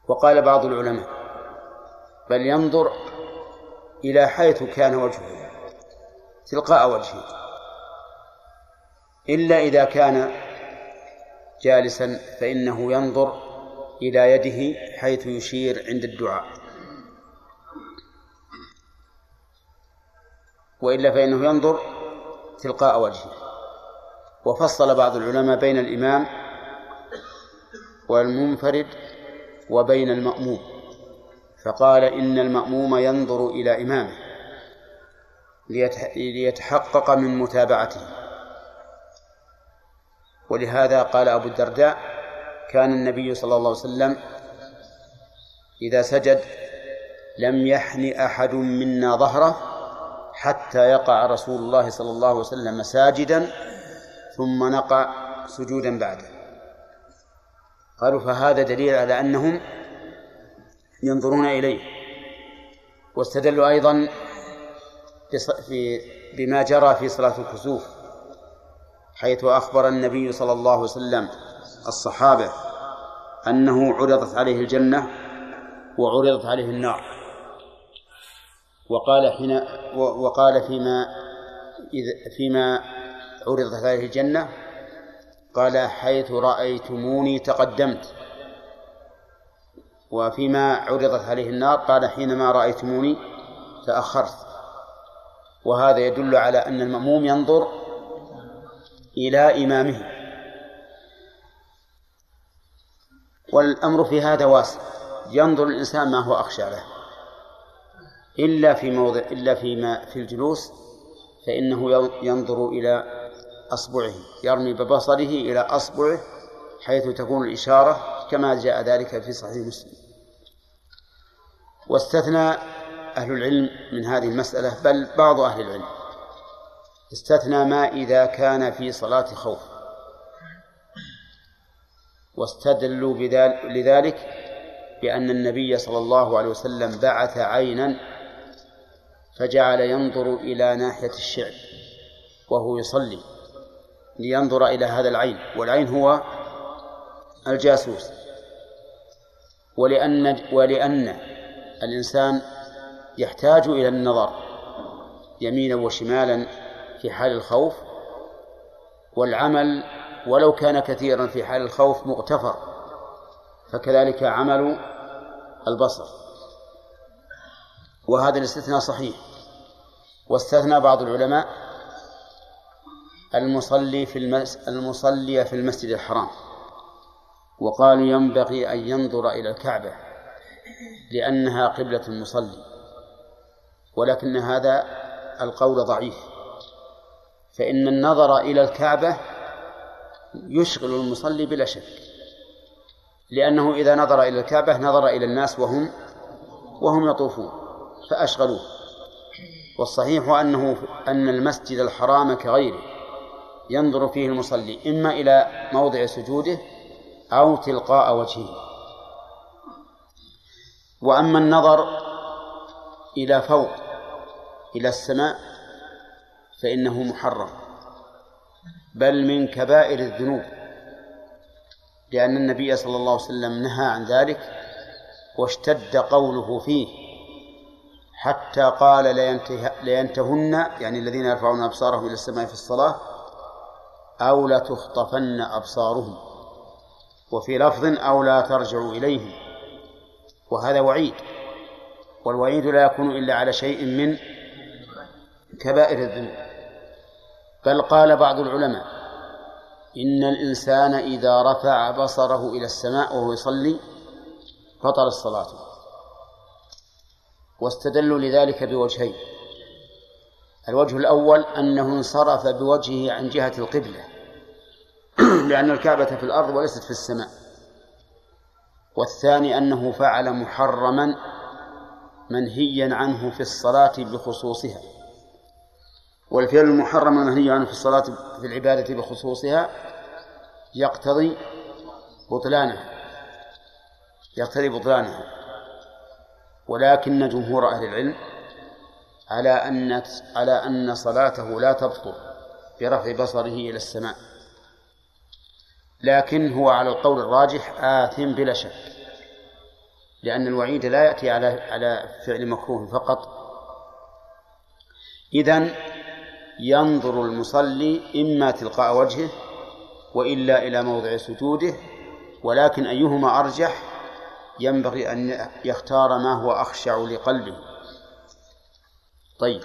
وقال بعض العلماء بل ينظر إلى حيث كان وجهه. تلقاء وجهه إلا إذا كان جالسا فإنه ينظر إلى يده حيث يشير عند الدعاء. وإلا فإنه ينظر تلقاء وجهه وفصل بعض العلماء بين الإمام والمنفرد وبين المأموم فقال إن المأموم ينظر إلى إمامه ليتح- ليتحقق من متابعته. ولهذا قال أبو الدرداء كان النبي صلى الله عليه وسلم إذا سجد لم يحن أحد منا ظهره حتى يقع رسول الله صلى الله عليه وسلم ساجدا ثم نقع سجودا بعده. قالوا فهذا دليل على أنهم ينظرون إليه. واستدلوا أيضا في بما جرى في صلاة الكسوف حيث أخبر النبي صلى الله عليه وسلم الصحابة أنه عرضت عليه الجنة وعرضت عليه النار. وقال حين وقال فيما إذ فيما عرضت عليه الجنة قال حيث رأيتموني تقدمت. وفيما عرضت عليه النار قال حينما رأيتموني تأخرت. وهذا يدل على أن المأموم ينظر إلى إمامه. والأمر في هذا واسع. ينظر الإنسان ما هو أخشى له. إلا في موضع إلا فيما في الجلوس فإنه ينظر إلى أصبعه يرمي ببصره إلى أصبعه حيث تكون الإشارة كما جاء ذلك في صحيح مسلم. واستثنى أهل العلم من هذه المسألة بل بعض أهل العلم. استثنى ما إذا كان في صلاة خوف. واستدلوا لذلك بأن النبي صلى الله عليه وسلم بعث عينا فجعل ينظر إلى ناحية الشعب وهو يصلي. لينظر إلى هذا العين والعين هو الجاسوس. ولأن ولأن الإنسان يحتاج إلى النظر يمينا وشمالا في حال الخوف والعمل ولو كان كثيرا في حال الخوف مغتفر فكذلك عمل البصر. وهذا الاستثناء صحيح. واستثنى بعض العلماء المصلي في المس... المصلي في المسجد الحرام. وقالوا ينبغي أن ينظر إلى الكعبة لأنها قبلة المصلي. ولكن هذا القول ضعيف. فإن النظر إلى الكعبة يشغل المصلي بلا شك. لأنه إذا نظر إلى الكعبة نظر إلى الناس وهم وهم يطوفون فأشغلوه. والصحيح أنه أن المسجد الحرام كغيره. ينظر فيه المصلي إما إلى موضع سجوده أو تلقاء وجهه. وأما النظر إلى فوق إلى السماء فإنه محرم. بل من كبائر الذنوب لأن النبي صلى الله عليه وسلم نهى عن ذلك واشتد قوله فيه حتى قال لينتهن يعني الذين يرفعون أبصارهم إلى السماء في الصلاة أو لتخطفن أبصارهم. وفي لفظ أو لا ترجعوا إليهم. وهذا وعيد. والوعيد لا يكون إلا على شيء من كبائر الذنوب. بل قال بعض العلماء إن الإنسان إذا رفع بصره إلى السماء وهو يصلي بطل الصلاة. واستدلوا لذلك بوجهين. الوجه الأول أنه انصرف بوجهه عن جهة القبلة. لأن الكعبة في الأرض وليست في السماء. والثاني أنه فعل محرما منهيا عنه في الصلاة بخصوصها. والفعل المحرم المنهي عنه في الصلاة في العبادة بخصوصها يقتضي بطلانها. يقتضي بطلانها. ولكن جمهور أهل العلم على أن على أن صلاته لا تبطل برفع بصره إلى السماء. لكن هو على القول الراجح آثم بلا شك لأن الوعيد لا يأتي على على فعل مكروه فقط. إذن ينظر المصلي إما تلقاء وجهه وإلا إلى موضع سجوده ولكن أيهما أرجح؟ ينبغي أن يختار ما هو أخشع لقلبه. طيب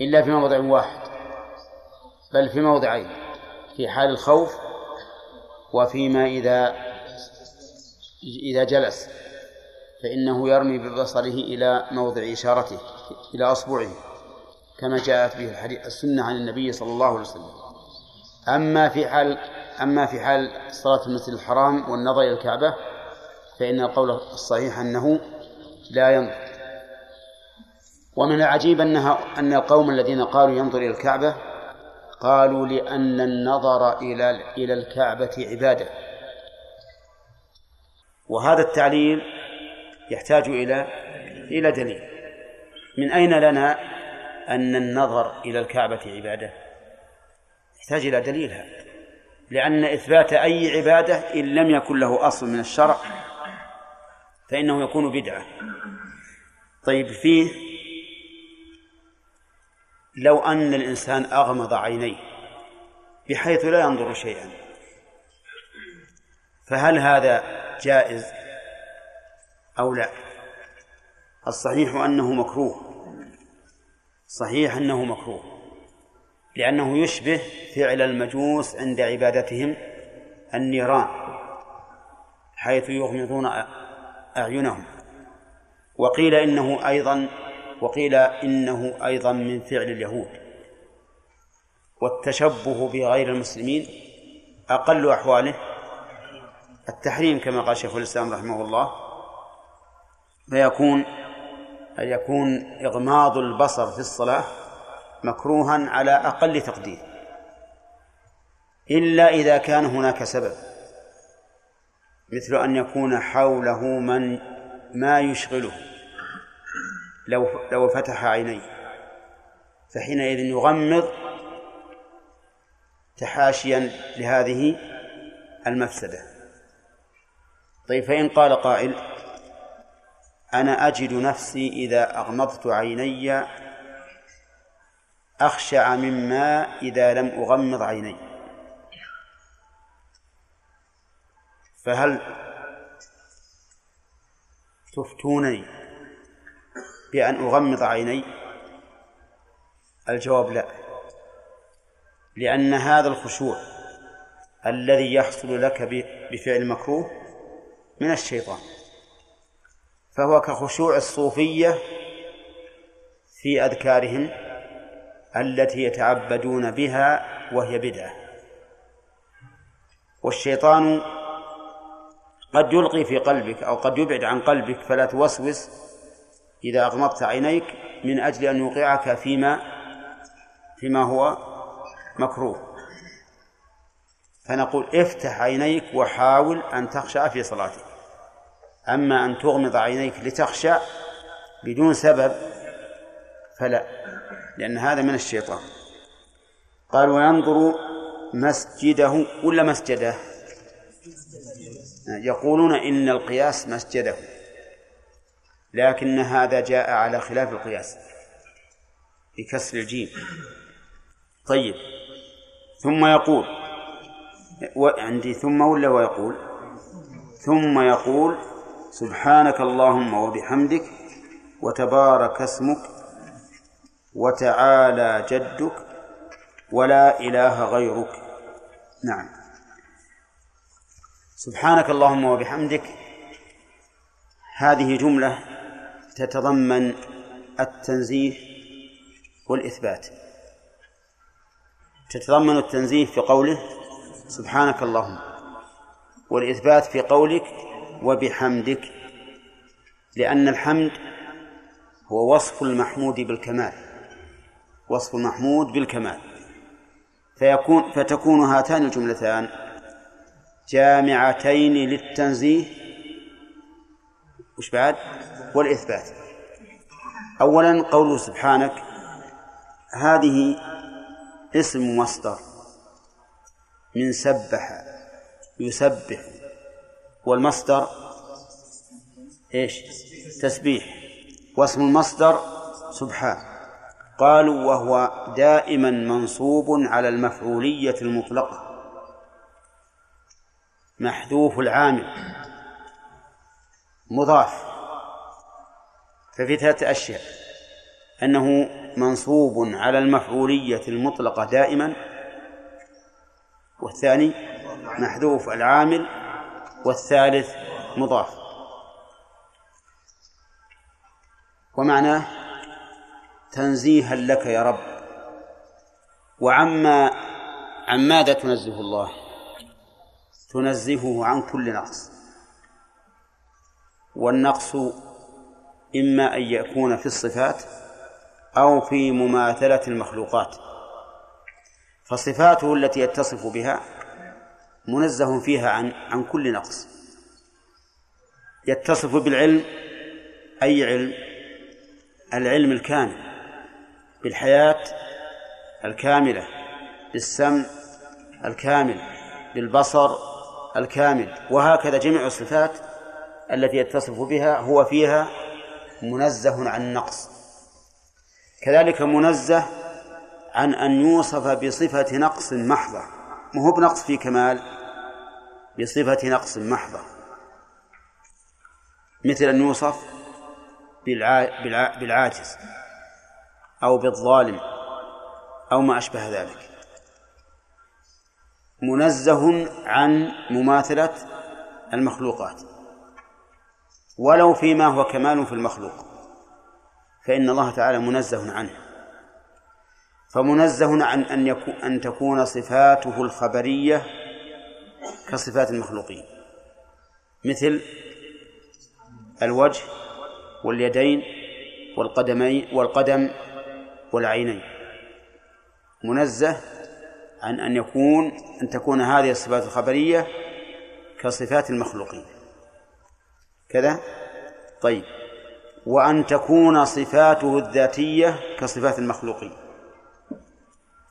إلا في موضع واحد بل في موضعين في حال الخوف وفيما إذا إذا جلس فإنه يرمي ببصره إلى موضع إشارته إلى أصبعه كما جاءت به الحديث السنة عن النبي صلى الله عليه وسلم. أما في حال أما في حال صلاة المسجد الحرام والنظر إلى الكعبة فإن القول الصحيح أنه لا ينظر. ومن العجيب أنها أن القوم الذين قالوا ينظر إلى الكعبة قالوا لأن النظر إلى إلى الكعبة عبادة. وهذا التعليل يحتاج إلى إلى دليل. من أين لنا أن النظر إلى الكعبة عبادة؟ يحتاج إلى دليل هذا. لأن إثبات أي عبادة إن لم يكن له أصل من الشرع فإنه يكون بدعة. طيب فيه لو أن الإنسان أغمض عينيه بحيث لا ينظر شيئا. فهل هذا جائز أو لا؟ الصحيح أنه مكروه. صحيح أنه مكروه. لأنه يشبه فعل المجوس عند عبادتهم النيران حيث يغمضون أعينهم. وقيل إنه أيضا وقيل إنه أيضا من فعل اليهود. والتشبه بغير المسلمين أقل أحواله. التحريم كما قال شيخ الإسلام رحمه الله فيكون أن يكون إغماض البصر في الصلاة مكروها على أقل تقدير إلا إذا كان هناك سبب مثل أن يكون حوله من ما يشغله. لو لو فتح عينيه فحينئذ يغمض تحاشيا لهذه المفسدة. طيب فإن قال قائل أنا أجد نفسي إذا أغمضت عيني أخشع مما إذا لم أغمض عيني. فهل تفتونني؟ بأن أغمض عيني؟ الجواب لا. لأن هذا الخشوع الذي يحصل لك بفعل مكروه من الشيطان. فهو كخشوع الصوفية في أذكارهم التي يتعبدون بها وهي بدعة. والشيطان قد يلقي في قلبك أو قد يبعد عن قلبك فلا توسوس إذا أغمضت عينيك من أجل أن يوقعك فيما فيما هو مكروه. فنقول افتح عينيك وحاول أن تخشع في صلاتك. أما أن تغمض عينيك لتخشع بدون سبب فلا لأن هذا من الشيطان. قال وينظر مسجده ولا مسجده؟ يقولون إن القياس مسجده. لكن هذا جاء على خلاف القياس بكسر الجيم. طيب. ثم يقول عندي ثم ولا ويقول ثم يقول سبحانك اللهم وبحمدك وتبارك اسمك وتعالى جدك ولا إله غيرك. نعم. سبحانك اللهم وبحمدك. هذه جملة تتضمن التنزيه والإثبات. تتضمن التنزيه في قوله سبحانك اللهم والإثبات في قولك وبحمدك لأن الحمد هو وصف المحمود بالكمال وصف المحمود بالكمال. فيكون فتكون هاتان الجملتان جامعتين للتنزيه. وش بعد؟ والإثبات. أولا قوله سبحانك هذه اسم مصدر من سبح يسبح والمصدر إيش؟ تسبيح. واسم المصدر سبحان. قالوا وهو دائما منصوب على المفعولية المطلقة. محذوف العامل. مضاف. ففي ثلاثة أشياء. أنه منصوب على المفعولية المطلقة دائما. والثاني محذوف العامل. والثالث مضاف. ومعناه تنزيها لك يا رب. وعما عن ماذا تنزه الله؟ تنزهه عن كل نقص. والنقص إما أن يكون في الصفات أو في مماثلة المخلوقات. فصفاته التي يتصف بها منزه فيها عن عن كل نقص. يتصف بالعلم أي علم؟ العلم الكامل بالحياة الكاملة بالسمع الكامل بالبصر الكامل. وهكذا جميع الصفات التي يتصف بها هو فيها منزه عن النقص كذلك منزه عن أن يوصف بصفة نقص محضة. ما هو بنقص في كمال؟ بصفة نقص محضة. مثل أن يوصف بالعاجز أو بالظالم أو ما أشبه ذلك. منزه عن مماثلة المخلوقات. ولو فيما هو كمال في المخلوق. فإن الله تعالى منزه عنه. فمنزه عن أن يكون أن تكون صفاته الخبرية كصفات المخلوقين. مثل الوجه واليدين والقدمين والقدم والعينين. منزه عن أن يكون أن تكون هذه الصفات الخبرية كصفات المخلوقين. كذا؟ طيب. وأن تكون صفاته الذاتية كصفات المخلوقين.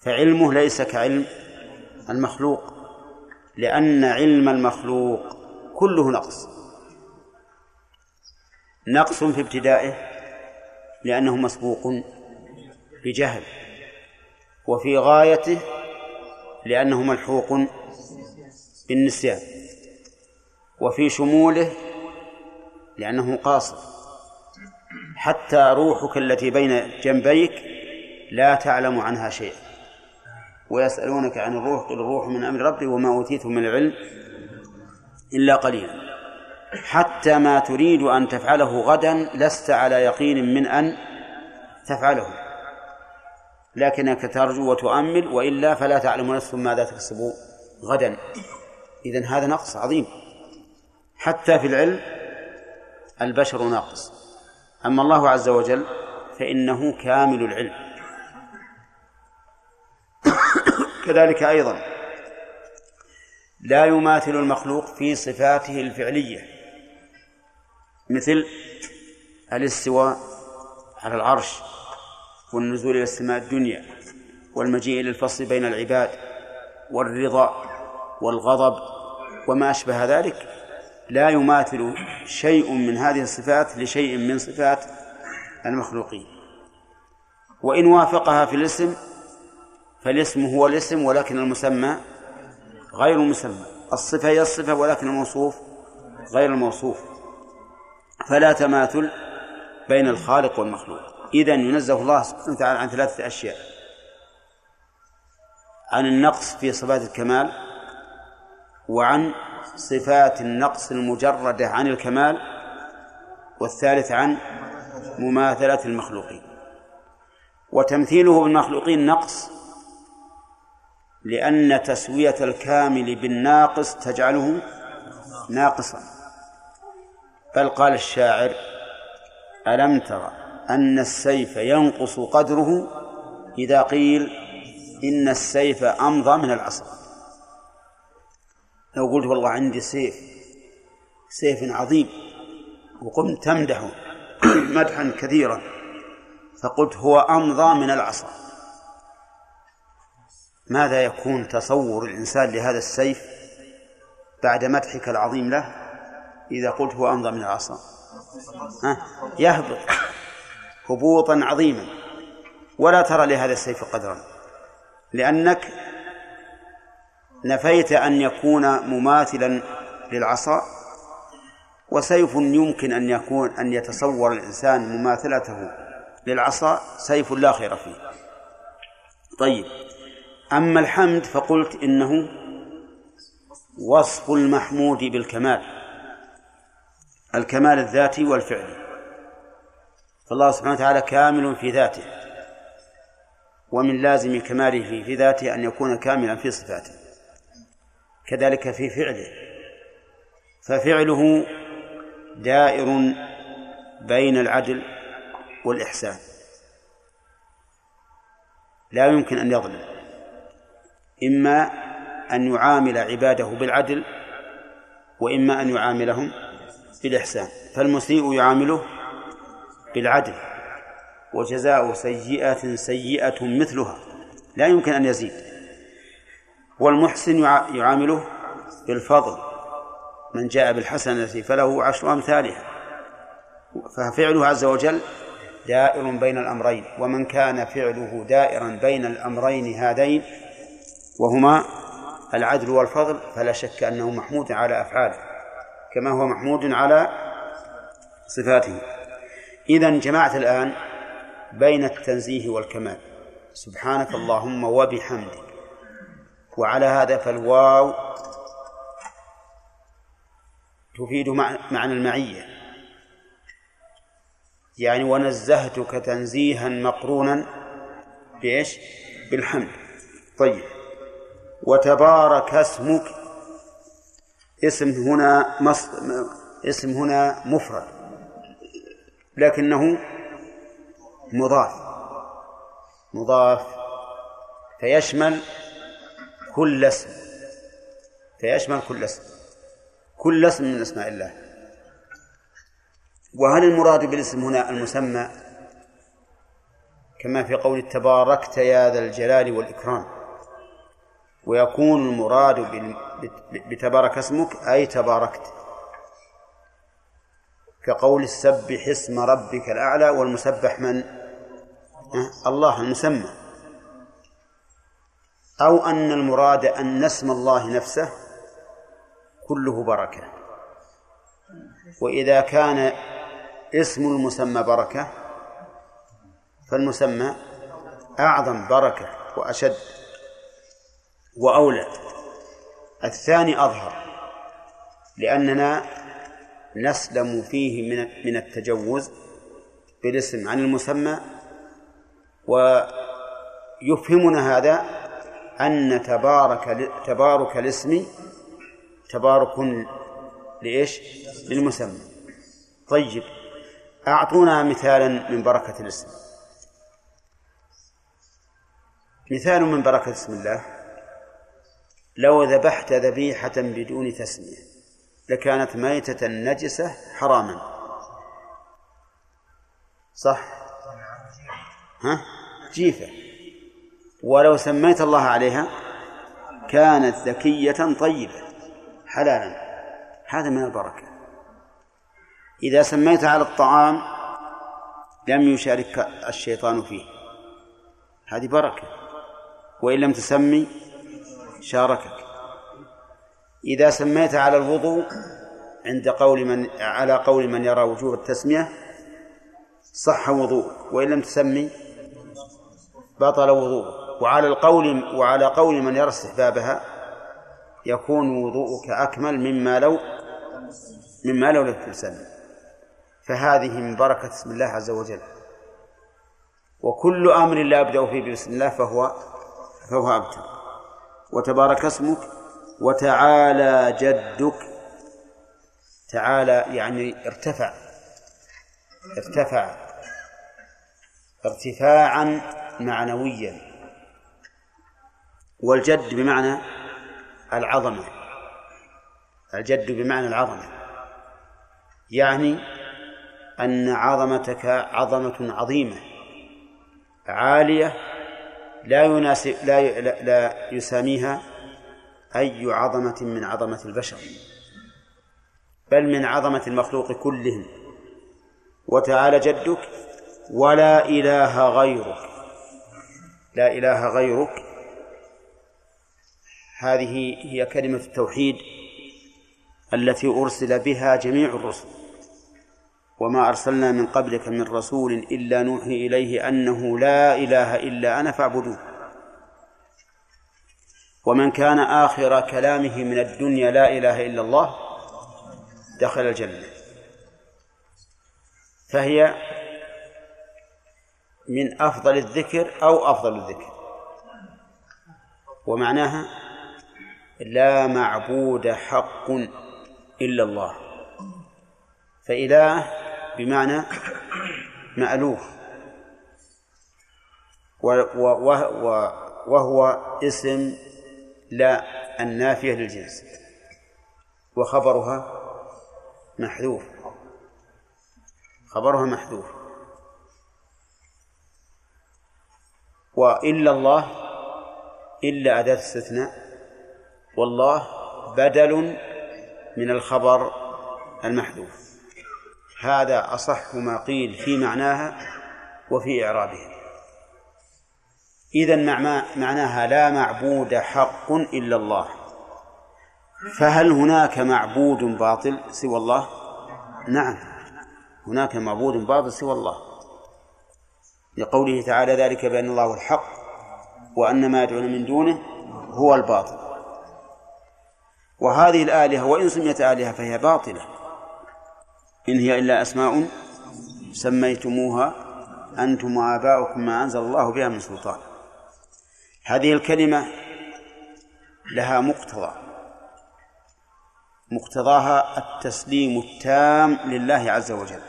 فعلمه ليس كعلم المخلوق لأن علم المخلوق كله نقص. نقص في ابتدائه لأنه مسبوق بجهل وفي غايته لأنه ملحوق بالنسيان وفي شموله لأنه قاصر. حتى روحك التي بين جنبيك لا تعلم عنها شيئا ويسألونك عن الروح قل الروح من أمر ربي وما أوتيتم من العلم إلا قليلا. حتى ما تريد أن تفعله غدا لست على يقين من أن تفعله. لكنك ترجو وتؤمل وإلا فلا تعلم نفس ماذا تكسب غدا. إذن هذا نقص عظيم. حتى في العلم البشر ناقص. أما الله عز وجل فإنه كامل العلم. كذلك أيضا لا يماثل المخلوق في صفاته الفعلية مثل الاستواء على العرش والنزول إلى السماء الدنيا والمجيء إلى الفصل بين العباد والرضا والغضب وما أشبه ذلك. لا يماثل شيء من هذه الصفات لشيء من صفات المخلوقين. وإن وافقها في الاسم فالاسم هو الاسم ولكن المسمى غير المسمى الصفة هي الصفة ولكن الموصوف غير الموصوف. فلا تماثل بين الخالق والمخلوق. إذا ينزه الله سبحانه وتعالى عن ثلاثة أشياء. عن النقص في صفات الكمال وعن صفات النقص المجردة عن الكمال والثالث عن مماثلة المخلوقين. وتمثيله بالمخلوقين نقص لأن تسوية الكامل بالناقص تجعله ناقصا. بل قال الشاعر ألم ترى أن السيف ينقص قدره إذا قيل إن السيف أمضى من العصا؟ لو قلت والله عندي سيف سيف عظيم وقمت تمدحه مدحا كثيرا فقلت هو أمضى من العصا. ماذا يكون تصور الإنسان لهذا السيف بعد مدحك العظيم له إذا قلت هو أمضى من العصا؟ يهبط هبوطا عظيما. ولا ترى لهذا السيف قدرا لأنك نفيت أن يكون مماثلا للعصا وسيف يمكن أن يكون أن يتصور الإنسان مماثلته للعصا سيف لا خير فيه. طيب أما الحمد فقلت إنه وصف المحمود بالكمال الكمال الذاتي والفعلي. فالله سبحانه وتعالى كامل في ذاته ومن لازم كماله في ذاته أن يكون كاملا في صفاته. كذلك في فعله. ففعله دائر بين العدل والإحسان. لا يمكن أن يظلم. إما أن يعامل عباده بالعدل وإما أن يعاملهم بالإحسان. فالمسيء يعامله بالعدل وجزاء سيئة سيئة مثلها. لا يمكن أن يزيد. والمحسن يعامله بالفضل. من جاء بالحسنة فله عشر أمثالها. ففعله عز وجل دائر بين الأمرين ومن كان فعله دائرا بين الأمرين هذين وهما العدل والفضل فلا شك أنه محمود على أفعاله كما هو محمود على صفاته. إذا جمعت الآن بين التنزيه والكمال. سبحانك اللهم وبحمدك. وعلى هذا فالواو تفيد معنى المعية. يعني ونزهتك تنزيها مقرونا بإيش؟ بالحمد. طيب. وتبارك اسمك. اسم هنا مص... اسم هنا مفرد. لكنه مضاف. مضاف. فيشمل كل اسم. فيشمل كل اسم. كل اسم من أسماء الله. وهل المراد بالاسم هنا المسمى؟ كما في قول تباركت يا ذا الجلال والإكرام. ويكون المراد بتبارك اسمك أي تباركت. كقول سبح اسم ربك الأعلى والمسبح من؟ الله المسمى. أو أن المراد أن اسم الله نفسه كله بركة. وإذا كان اسم المسمى بركة فالمسمى أعظم بركة وأشد وأولى. الثاني أظهر لأننا نسلم فيه من من التجوز بالاسم عن المسمى يفهمنا هذا أن تبارك تبارك الاسم تبارك لإيش؟ للمسمى. طيب أعطونا مثالا من بركة الاسم. مثال من بركة اسم الله. لو ذبحت ذبيحة بدون تسمية لكانت ميتة نجسة حراما. صح؟ ها؟ جيفة. ولو سميت الله عليها كانت ذكية طيبة حلالا. هذا من البركة. إذا سميت على الطعام لم يشارك الشيطان فيه. هذه بركة. وإن لم تسمي شاركك. إذا سميت على الوضوء عند قول من على قول من يرى وجوب التسمية صح وضوء وإن لم تسمي بطل وضوء وعلى القول وعلى قول من يرى استحبابها يكون وضوءك أكمل مما لو مما لو لم تسمي فهذه من بركة اسم الله عز وجل. وكل أمر لا أبدأ فيه بسم الله فهو فهو أبتر وتبارك اسمك وتعالى جدك. تعالى يعني ارتفع ارتفع. ارتفاعا معنويا. والجد بمعنى العظمة. الجد بمعنى العظمة. يعني أن عظمتك عظمة عظيمة عالية لا يناسب لا لا يساميها أي عظمة من عظمة البشر بل من عظمة المخلوق كلهم. وتعالى جدك ولا إله غيرك. لا إله غيرك. هذه هي كلمة التوحيد التي أرسل بها جميع الرسل. وما أرسلنا من قبلك من رسول إلا نوحي إليه أنه لا إله إلا أنا فاعبدوه. ومن كان آخر كلامه من الدنيا لا إله إلا الله دخل الجنة. فهي من أفضل الذكر أو أفضل الذكر. ومعناها لا معبود حق إلا الله. فإله بمعنى مألوف. وهو اسم لا النافية للجنس. وخبرها محذوف. خبرها محذوف. وإلا الله إلا أداة استثناء. والله بدل من الخبر المحذوف. هذا أصح ما قيل في معناها وفي إعرابها. إذا معناها لا معبود حق إلا الله. فهل هناك معبود باطل سوى الله؟ نعم هناك معبود باطل سوى الله. لقوله تعالى ذلك بأن الله الحق وأن ما يدعون من دونه هو الباطل. وهذه الآلهة وإن سميت آلهة فهي باطلة. إن هي إلا أسماء سميتموها أنتم وآباؤكم ما أنزل الله بها من سلطان. هذه الكلمة لها مقتضى. مقتضاها التسليم التام لله عز وجل.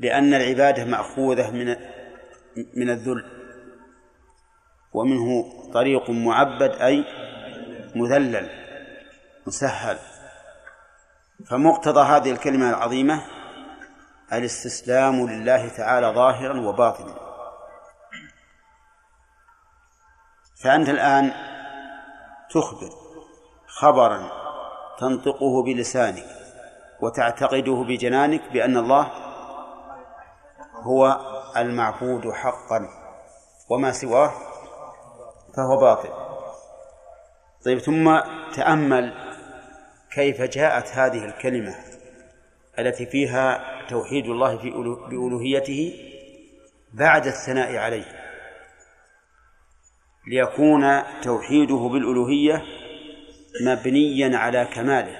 لأن العبادة مأخوذة من من الذل. ومنه طريق معبد أي مذلل مسهل. فمقتضى هذه الكلمة العظيمة الاستسلام لله تعالى ظاهرا وباطنا. فأنت الآن تخبر خبرا تنطقه بلسانك وتعتقده بجنانك بأن الله هو المعبود حقا وما سواه فهو باطل. طيب ثم تأمل كيف جاءت هذه الكلمة التي فيها توحيد الله في بألوهيته بعد الثناء عليه. ليكون توحيده بالألوهية مبنيا على كماله.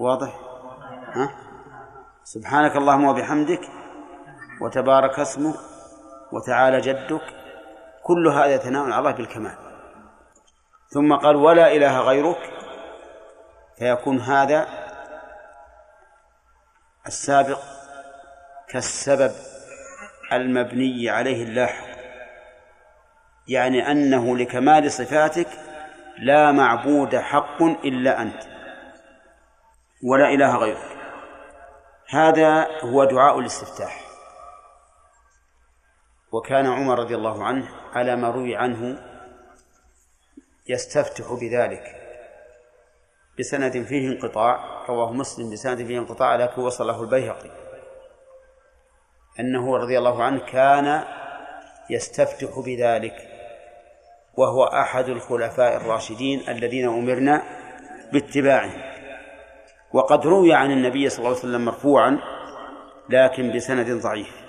واضح؟ ها؟ سبحانك اللهم وبحمدك وتبارك اسمك وتعالى جدك كل هذا ثناء على الله بالكمال. ثم قال ولا إله غيرك. فيكون هذا السابق كالسبب المبني عليه اللاحق يعني أنه لكمال صفاتك لا معبود حق إلا أنت. ولا إله غيرك. هذا هو دعاء الاستفتاح. وكان عمر رضي الله عنه على ما روي عنه يستفتح بذلك بسند فيه انقطاع رواه مسلم بسند فيه انقطاع لكن وصله البيهقي. أنه رضي الله عنه كان يستفتح بذلك وهو أحد الخلفاء الراشدين الذين أمرنا باتباعهم وقد روي عن النبي صلى الله عليه وسلم مرفوعا لكن بسند ضعيف.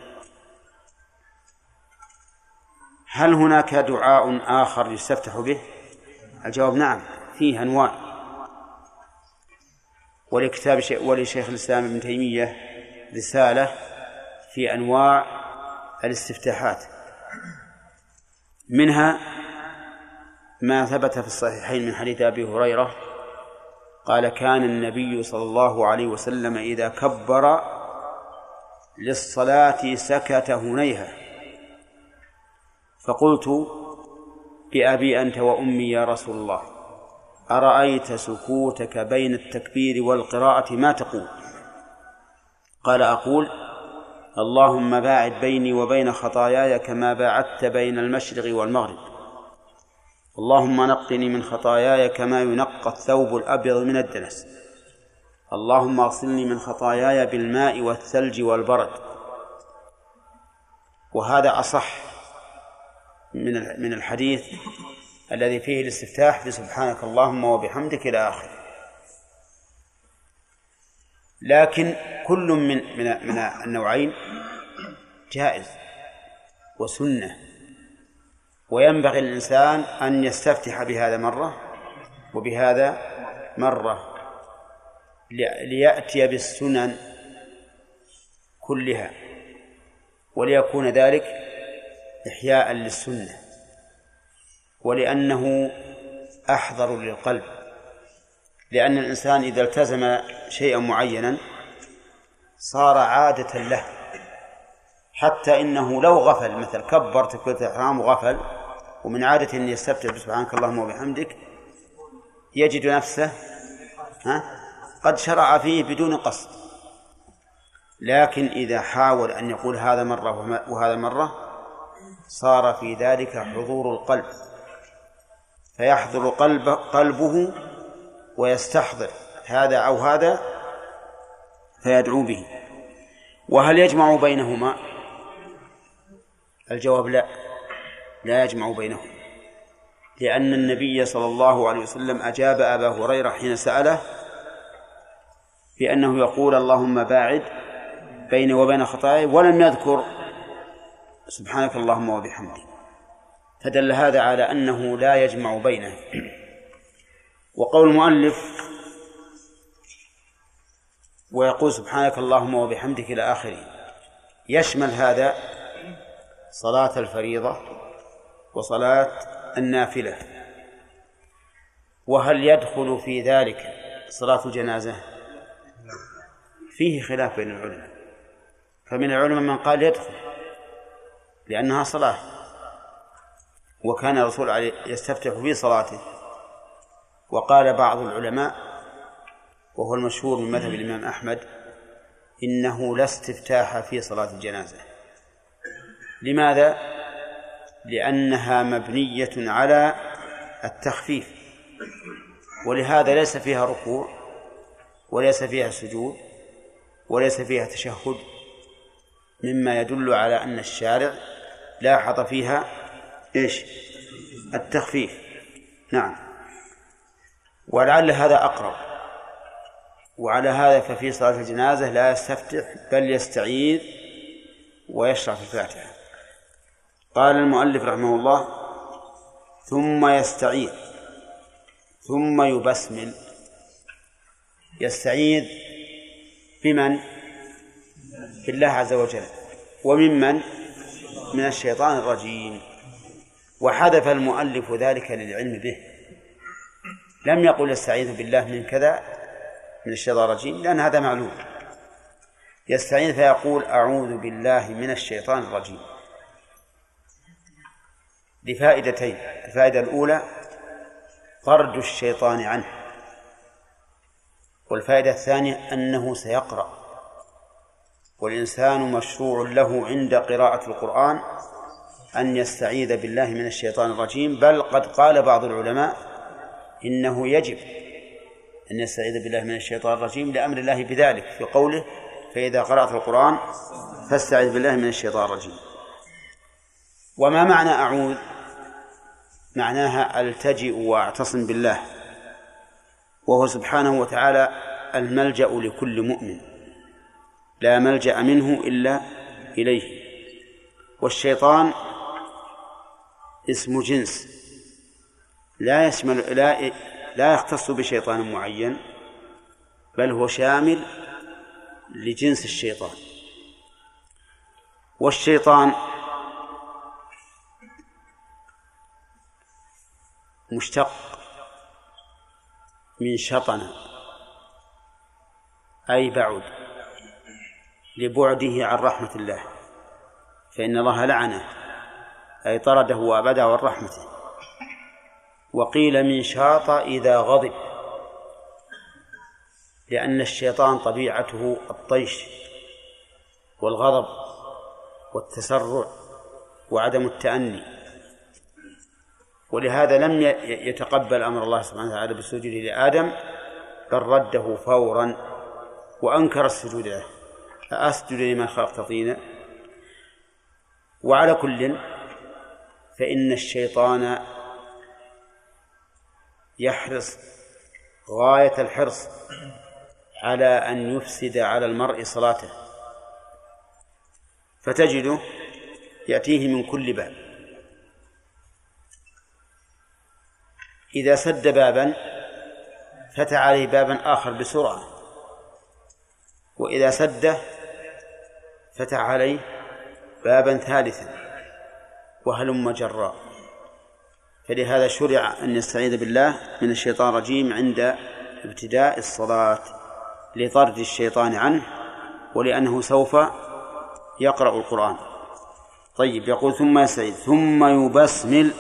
هل هناك دعاء آخر يستفتح به؟ الجواب نعم فيه أنواع. ولكتاب ولشيخ الإسلام ابن تيمية رسالة في أنواع الاستفتاحات. منها ما ثبت في الصحيحين من حديث أبي هريرة قال كان النبي صلى الله عليه وسلم إذا كبر للصلاة سكت هنيها فقلت بأبي أنت وأمي يا رسول الله أرأيت سكوتك بين التكبير والقراءة ما تقول؟ قال أقول اللهم باعد بيني وبين خطاياي كما باعدت بين المشرق والمغرب. اللهم نقني من خطاياي كما ينقى الثوب الأبيض من الدنس. اللهم اغسلني من خطاياي بالماء والثلج والبرد. وهذا أصح من من الحديث الذي فيه الاستفتاح بسبحانك اللهم وبحمدك إلى آخره. لكن كل من من من النوعين جائز وسنة. وينبغي الإنسان أن يستفتح بهذا مرة وبهذا مرة ليأتي بالسنن كلها وليكون ذلك إحياء للسنة ولأنه أحضر للقلب لأن الإنسان إذا التزم شيئا معينا صار عادة له حتى إنه لو غفل مثل كبر تكبيرة الإحرام وغفل ومن عادته أن يستفتح سبحانك اللهم وبحمدك يجد نفسه ها قد شرع فيه بدون قصد. لكن إذا حاول أن يقول هذا مرة وهذا مرة صار في ذلك حضور القلب. فيحضر قلب قلبه ويستحضر هذا أو هذا فيدعو به. وهل يجمع بينهما؟ الجواب لا. لا يجمع بينهما. لأن النبي صلى الله عليه وسلم أجاب أبا هريرة حين سأله بأنه يقول اللهم باعد بيني وبين خطاياي ولم يذكر سبحانك اللهم وبحمدك. فدل هذا على أنه لا يجمع بينه. وقول المؤلف ويقول سبحانك اللهم وبحمدك إلى آخره. يشمل هذا صلاة الفريضة وصلاة النافلة. وهل يدخل في ذلك صلاة الجنازة؟ فيه خلاف بين العلماء. فمن العلماء من قال يدخل. لأنها صلاة. وكان الرسول يستفتح في صلاته. وقال بعض العلماء وهو المشهور من مذهب الإمام أحمد إنه لا استفتاح في صلاة الجنازة. لماذا؟ لأنها مبنية على التخفيف. ولهذا ليس فيها ركوع وليس فيها سجود وليس فيها تشهد مما يدل على أن الشارع لاحظ فيها إيش؟ التخفيف. نعم. ولعل هذا أقرب. وعلى هذا ففي صلاة الجنازة لا يستفتح بل يستعيذ ويشرع في الفاتحة قال المؤلف رحمه الله ثم يستعيذ ثم يبسمل. يستعيذ بمن؟ بالله عز وجل. وممن؟ من الشيطان الرجيم. وحذف المؤلف ذلك للعلم به. لم يقل يستعيذ بالله من كذا من الشيطان الرجيم لأن هذا معلوم. يستعيذ فيقول أعوذ بالله من الشيطان الرجيم. لفائدتين الفائدة الأولى طرد الشيطان عنه. والفائدة الثانية أنه سيقرأ. والإنسان مشروع له عند قراءة القرآن أن يستعيذ بالله من الشيطان الرجيم. بل قد قال بعض العلماء إنه يجب أن يستعيذ بالله من الشيطان الرجيم لأمر الله بذلك. في قوله فإذا قرأت القرآن فاستعذ بالله من الشيطان الرجيم. وما معنى أعوذ؟ معناها ألتجئ وأعتصم بالله. وهو سبحانه وتعالى الملجأ لكل مؤمن. لا ملجأ منه إلا إليه. والشيطان اسم جنس. لا يشمل لا لا يختص بشيطان معين بل هو شامل لجنس الشيطان. والشيطان مشتق من شطن أي بعد. لبعده عن رحمة الله. فإن الله لعنه أي طرده وأبده عن رحمته. وقيل من شاط إذا غضب لأن الشيطان طبيعته الطيش والغضب والتسرع وعدم التأني. ولهذا لم يتقبل أمر الله سبحانه وتعالى بالسجود لآدم بل رده فورا وأنكر السجود له. أسجد لمن خلقت طينا وعلى كل فإن الشيطان يحرص غاية الحرص على أن يفسد على المرء صلاته. فتجده يأتيه من كل باب. إذا سد بابا فتح عليه بابا آخر بسرعة. وإذا سده فتح عليه بابا ثالثا وهلم جرا. فلهذا شرع أن يستعيذ بالله من الشيطان الرجيم عند ابتداء الصلاة لطرد الشيطان عنه ولأنه سوف يقرأ القرآن. طيب يقول ثم يستعيذ ثم يبسمل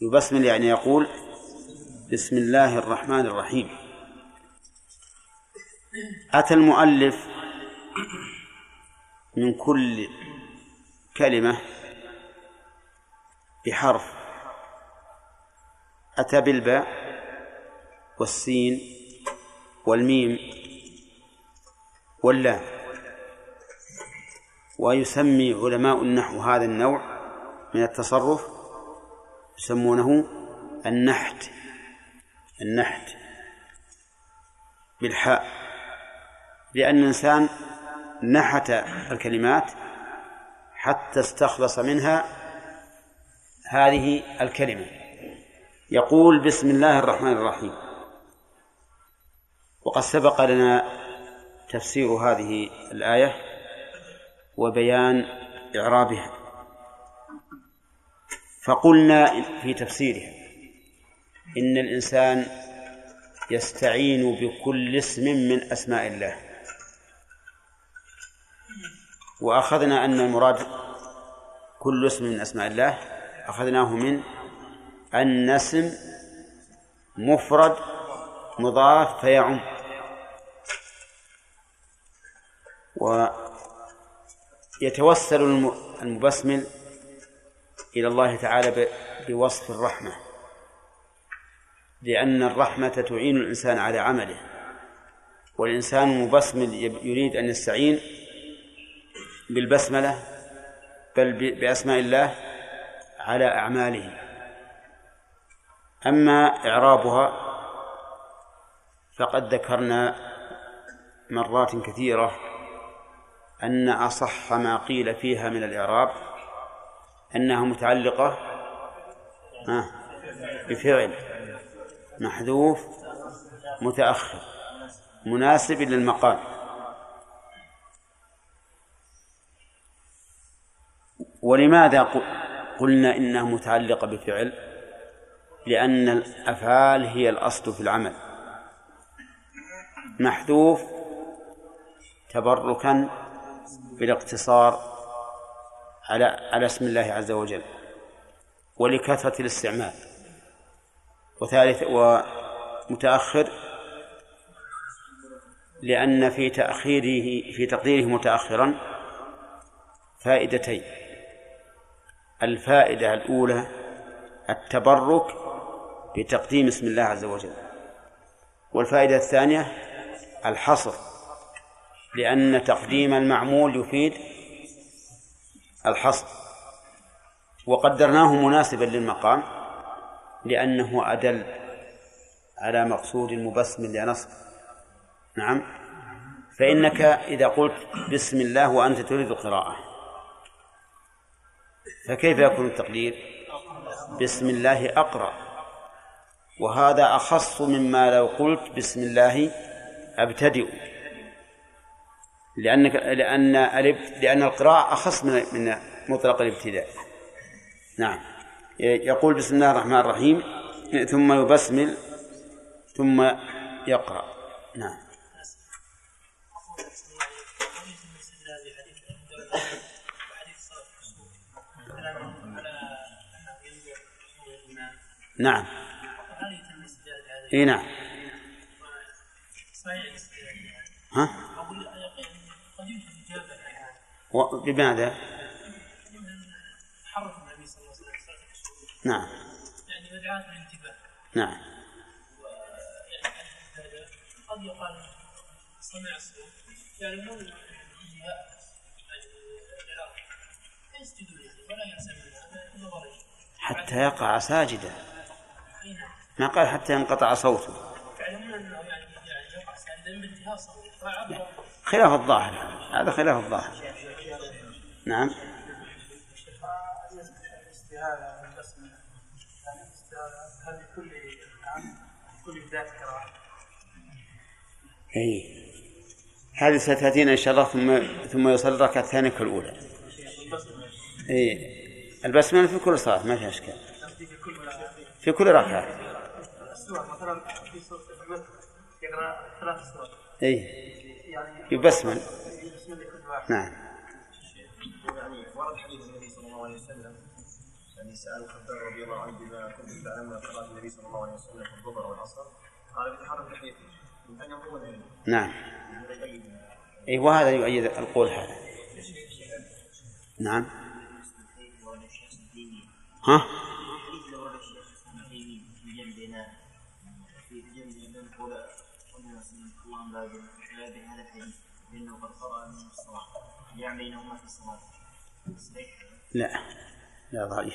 يبسمل يعني يقول بسم الله الرحمن الرحيم. أتى المؤلف من كل كلمة بحرف. أتى بالباء والسين والميم واللام. ويسمي علماء النحو هذا النوع من التصرف يسمونه النحت. النحت بالحاء. لأن الإنسان نحت الكلمات حتى استخلص منها هذه الكلمة. يقول بسم الله الرحمن الرحيم. وقد سبق لنا تفسير هذه الآية وبيان إعرابها. فقلنا في تفسيرها إن الإنسان يستعين بكل اسم من أسماء الله. وأخذنا أن المراد كل اسم من أسماء الله أخذناه من أن اسم مفرد مضاف فيعم. ويتوسل المبسمل إلى الله تعالى بوصف الرحمة. لأن الرحمة تعين الإنسان على عمله والإنسان مبسمل يريد أن يستعين بالبسملة بل بأسماء الله على أعماله. أما إعرابها فقد ذكرنا مرات كثيرة أن أصح ما قيل فيها من الإعراب أنها متعلقة بفعل محذوف متأخر مناسب للمقام. ولماذا قلنا إنها متعلقة بفعل؟ لأن الأفعال هي الأصل في العمل. محذوف تبركا بالاقتصار على على اسم الله عز وجل ولكثرة الاستعمال. وثالث ومتأخر لأن في تأخيره في تقديره متأخرا فائدتين. الفائدة الأولى التبرك بتقديم اسم الله عز وجل. والفائدة الثانية الحصر لأن تقديم المعمول يفيد الحصر. وقدرناه مناسبا للمقام لأنه أدل على مقصود المبسم لنصب نعم. فإنك إذا قلت بسم الله وأنت تريد القراءة فكيف يكون التقدير؟ بسم الله أقرأ. وهذا أخص مما لو قلت بسم الله أبتدئ. لأنك لأن لأن القراءة أخص من من مطلق الابتداء. نعم. يقول بسم الله الرحمن الرحيم ثم يبسمل ثم يقرأ. نعم. نعم. إي نعم. ها؟ و- بماذا؟ نعم. يعني مدعاة للانتباه نعم. قد يقال صنع الصوت حتى يقع ساجدا. ما قال حتى ينقطع صوته. خلاف الظاهر هذا. خلاف الظاهر. نعم. هذه ستأتينا إن شاء الله ثم ثم يصلي الركعه الثانية كالاولى إي. البسملة في كل صلاة ما فيها إشكال. في كل ركعة. مثلا في سورة المثل يقرأ ثلاث سور اي يعني يبسمل بسم الله كل واحد. نعم. يعني ورد حديث النبي صلى الله عليه وسلم يعني سأل خباب رضي الله عنه بما كنتم تعلمون قراءة النبي صلى الله عليه وسلم في الظهر والعصر. قال بتحرك لحيته من أن يقوم العلم نعم. اي وهذا يؤيد القول هذا. نعم. ها؟ يعني بينهما في الصلاة صحيح لا لا ضعيف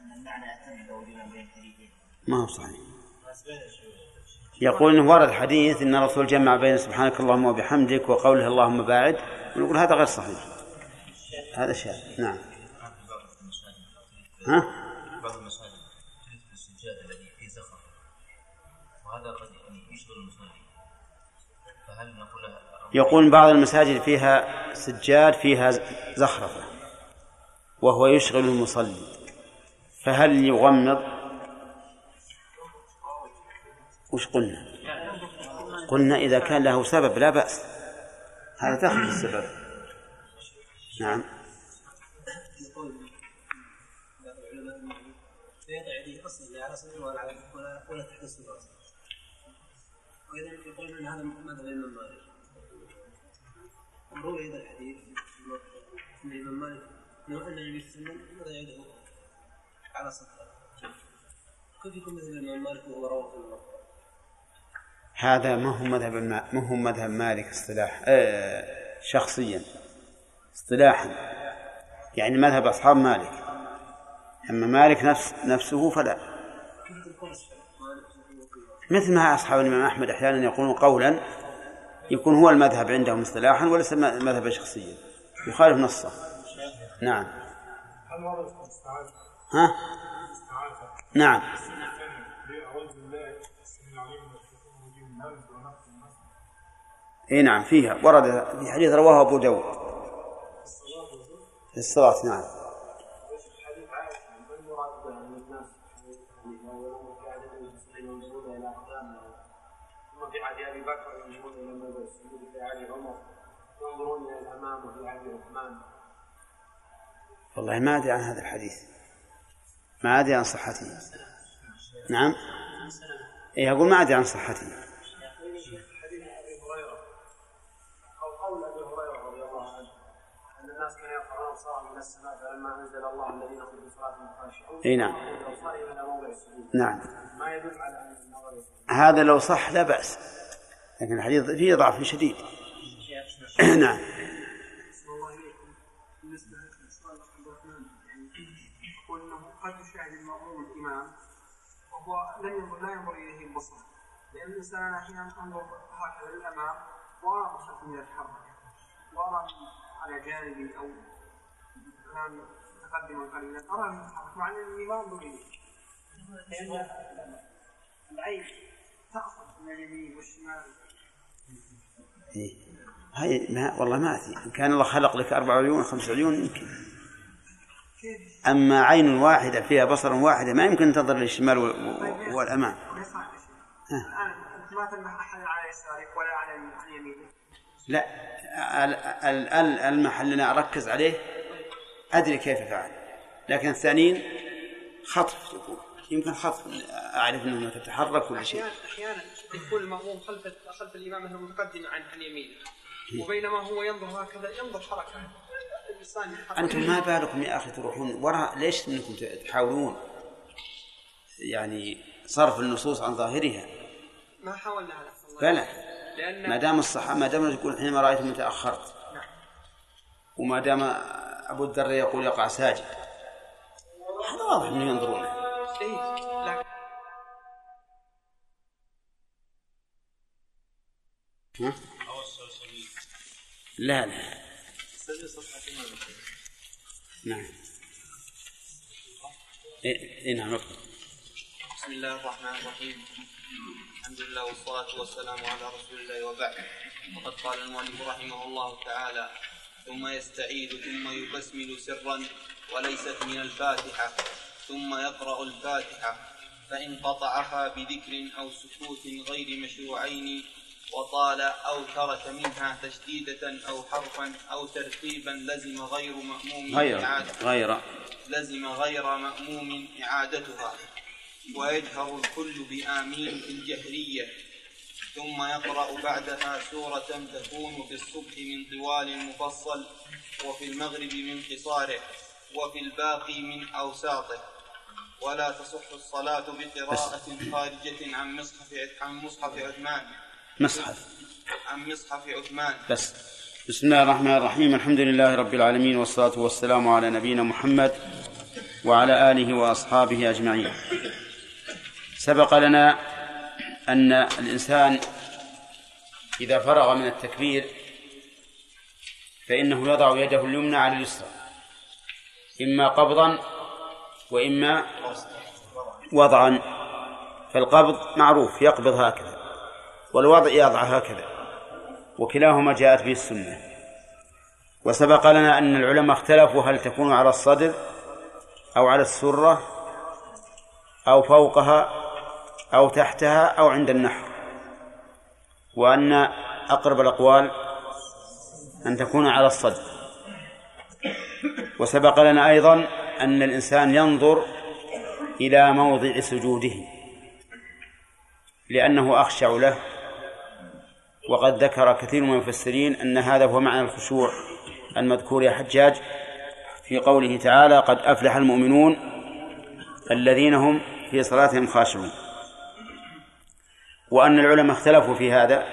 أن المعنى أتم لو جمع بين الحديثين ما هو صحيح. يقول انه ورد حديث إن الرسول جمع بين سبحانك اللهم وبحمدك وقوله اللهم باعد ونقول هذا غير صحيح. هذا شاذ نعم. ها؟ يقول بعض المساجد فيها سجاد فيها زخرفة وهو يشغل المصلي. فهل يغمض؟ وش قلنا؟ قلنا إذا كان له سبب لا بأس. هذا في السبب. نعم. ان هذا وروي هذا الحديث ان الامام مالك انه ان النبي صلى الله عليه وسلم على صدره كيف يكون مثل الامام مالك وهو روى في هذا ما هو مذهب. ما هو مذهب مالك اصطلاح آه شخصيا اصطلاحا يعني مذهب أصحاب مالك أما مالك نفس نفسه فلا مثل ما أصحاب الإمام أحمد أحيانا يقولون قولا يكون هو المذهب عندهم اصطلاحا وليس مذهبا شخصيا يخالف نصه. نعم؟ ها؟ نعم. إي نعم فيها. ورد في حديث رواه أبو داود. في الصلاة نعم. في عهد عمر ينظرون إلى الامام وفي عهد عثمان والله ما أدري عن هذا الحديث. ما أدري عن صحته. نعم. إيه أقول ما أدري عن صحته. إي نعم. نعم. ما يدل على هذا لو صح لا بأس. لكن الحديث فيه ضعف شديد. نعم. قد يشاهد المأموم الإمام وهو لم ينظر لا ينظر إليه البصر لأن الإنسان أحيانا أنظر هكذا للأمام وأرى خلفي يتحرك وأرى على جانبي أو الآن متقدما قليلا أرى يتحرك مع أنني ما أنظر إليه العين من اليمين والشمال. إيه. هاي ما والله ما أدري. إن كان الله خلق لك أربع عيون خمس عيون يمكن. أما عين واحدة فيها بصر واحدة ما يمكن تنظر للشمال و- والأمام. أنت ما تنبه أحد على يسارك ولا على يمينك لا ال- ال- ال- المحل اللي أنا أركز عليه أدري كيف فعل لكن الثانيين خطف يكون يمكن خطف أعرف أنه تتحرك كل شيء. أحيانا أحيانا يكون المأموم خلف خلف الإمام مثلا متقدم عن عن يمينه. وبينما هو ينظر هكذا ينظر حركة. أنتم ما بالكم يا أخي تروحون وراء ليش أنكم تحاولون يعني صرف النصوص عن ظاهرها؟ ما حاولنا الله. بلى. لأن ما دام الصحابة ما دام يقول حينما رأيتم تأخرت. نعم. وما دام أبو الدرداء يقول يقع ساجد. هذا واضح أنه ينظرون. ها؟ لا لا نعم إيه إيه نعم. بسم الله الرحمن الرحيم الحمد لله والصلاة والسلام على رسول الله وبعد وقد قال المؤلف رحمه الله تعالى ثم يستعيد ثم يبسمل سرا وليست من الفاتحة ثم يقرأ الفاتحة فإن قطعها بذكر أو سكوت غير مشروعين وطال أو ترك منها تشديدة أو حرفا أو ترتيبا لزم غير مأموم غير إعادة. غير. لزم غير مأموم إعادتها. ويجهر الكل بآمين في الجهرية. ثم يقرأ بعدها سورة تكون في الصبح من طوال المفصل وفي المغرب من قصاره وفي الباقي من أوساطه. ولا تصح الصلاة بقراءة خارجة عن مصحف عن مصحف عثمان. مصحف. عن مصحف عثمان. بس. بسم الله الرحمن الرحيم. الحمد لله رب العالمين والصلاة والسلام على نبينا محمد وعلى آله وأصحابه أجمعين. سبق لنا أن الإنسان إذا فرغ من التكبير فإنه يضع يده اليمنى على اليسرى. إما قبضا وإما وضعا فالقبض معروف يقبض هكذا والوضع يضع هكذا وكلاهما جاءت به السنة. وسبق لنا أن العلماء اختلفوا هل تكون على الصدر أو على السرة أو فوقها أو تحتها أو عند النحر. وأن أقرب الأقوال أن تكون على الصدر. وسبق لنا أيضا أن الإنسان ينظر إلى موضع سجوده لأنه أخشع له وقد ذكر كثير من المفسرين أن هذا هو معنى الخشوع المذكور يا حجاج في قوله تعالى قد أفلح المؤمنون الذين هم في صلاتهم خاشعون وأن العلماء اختلفوا في هذا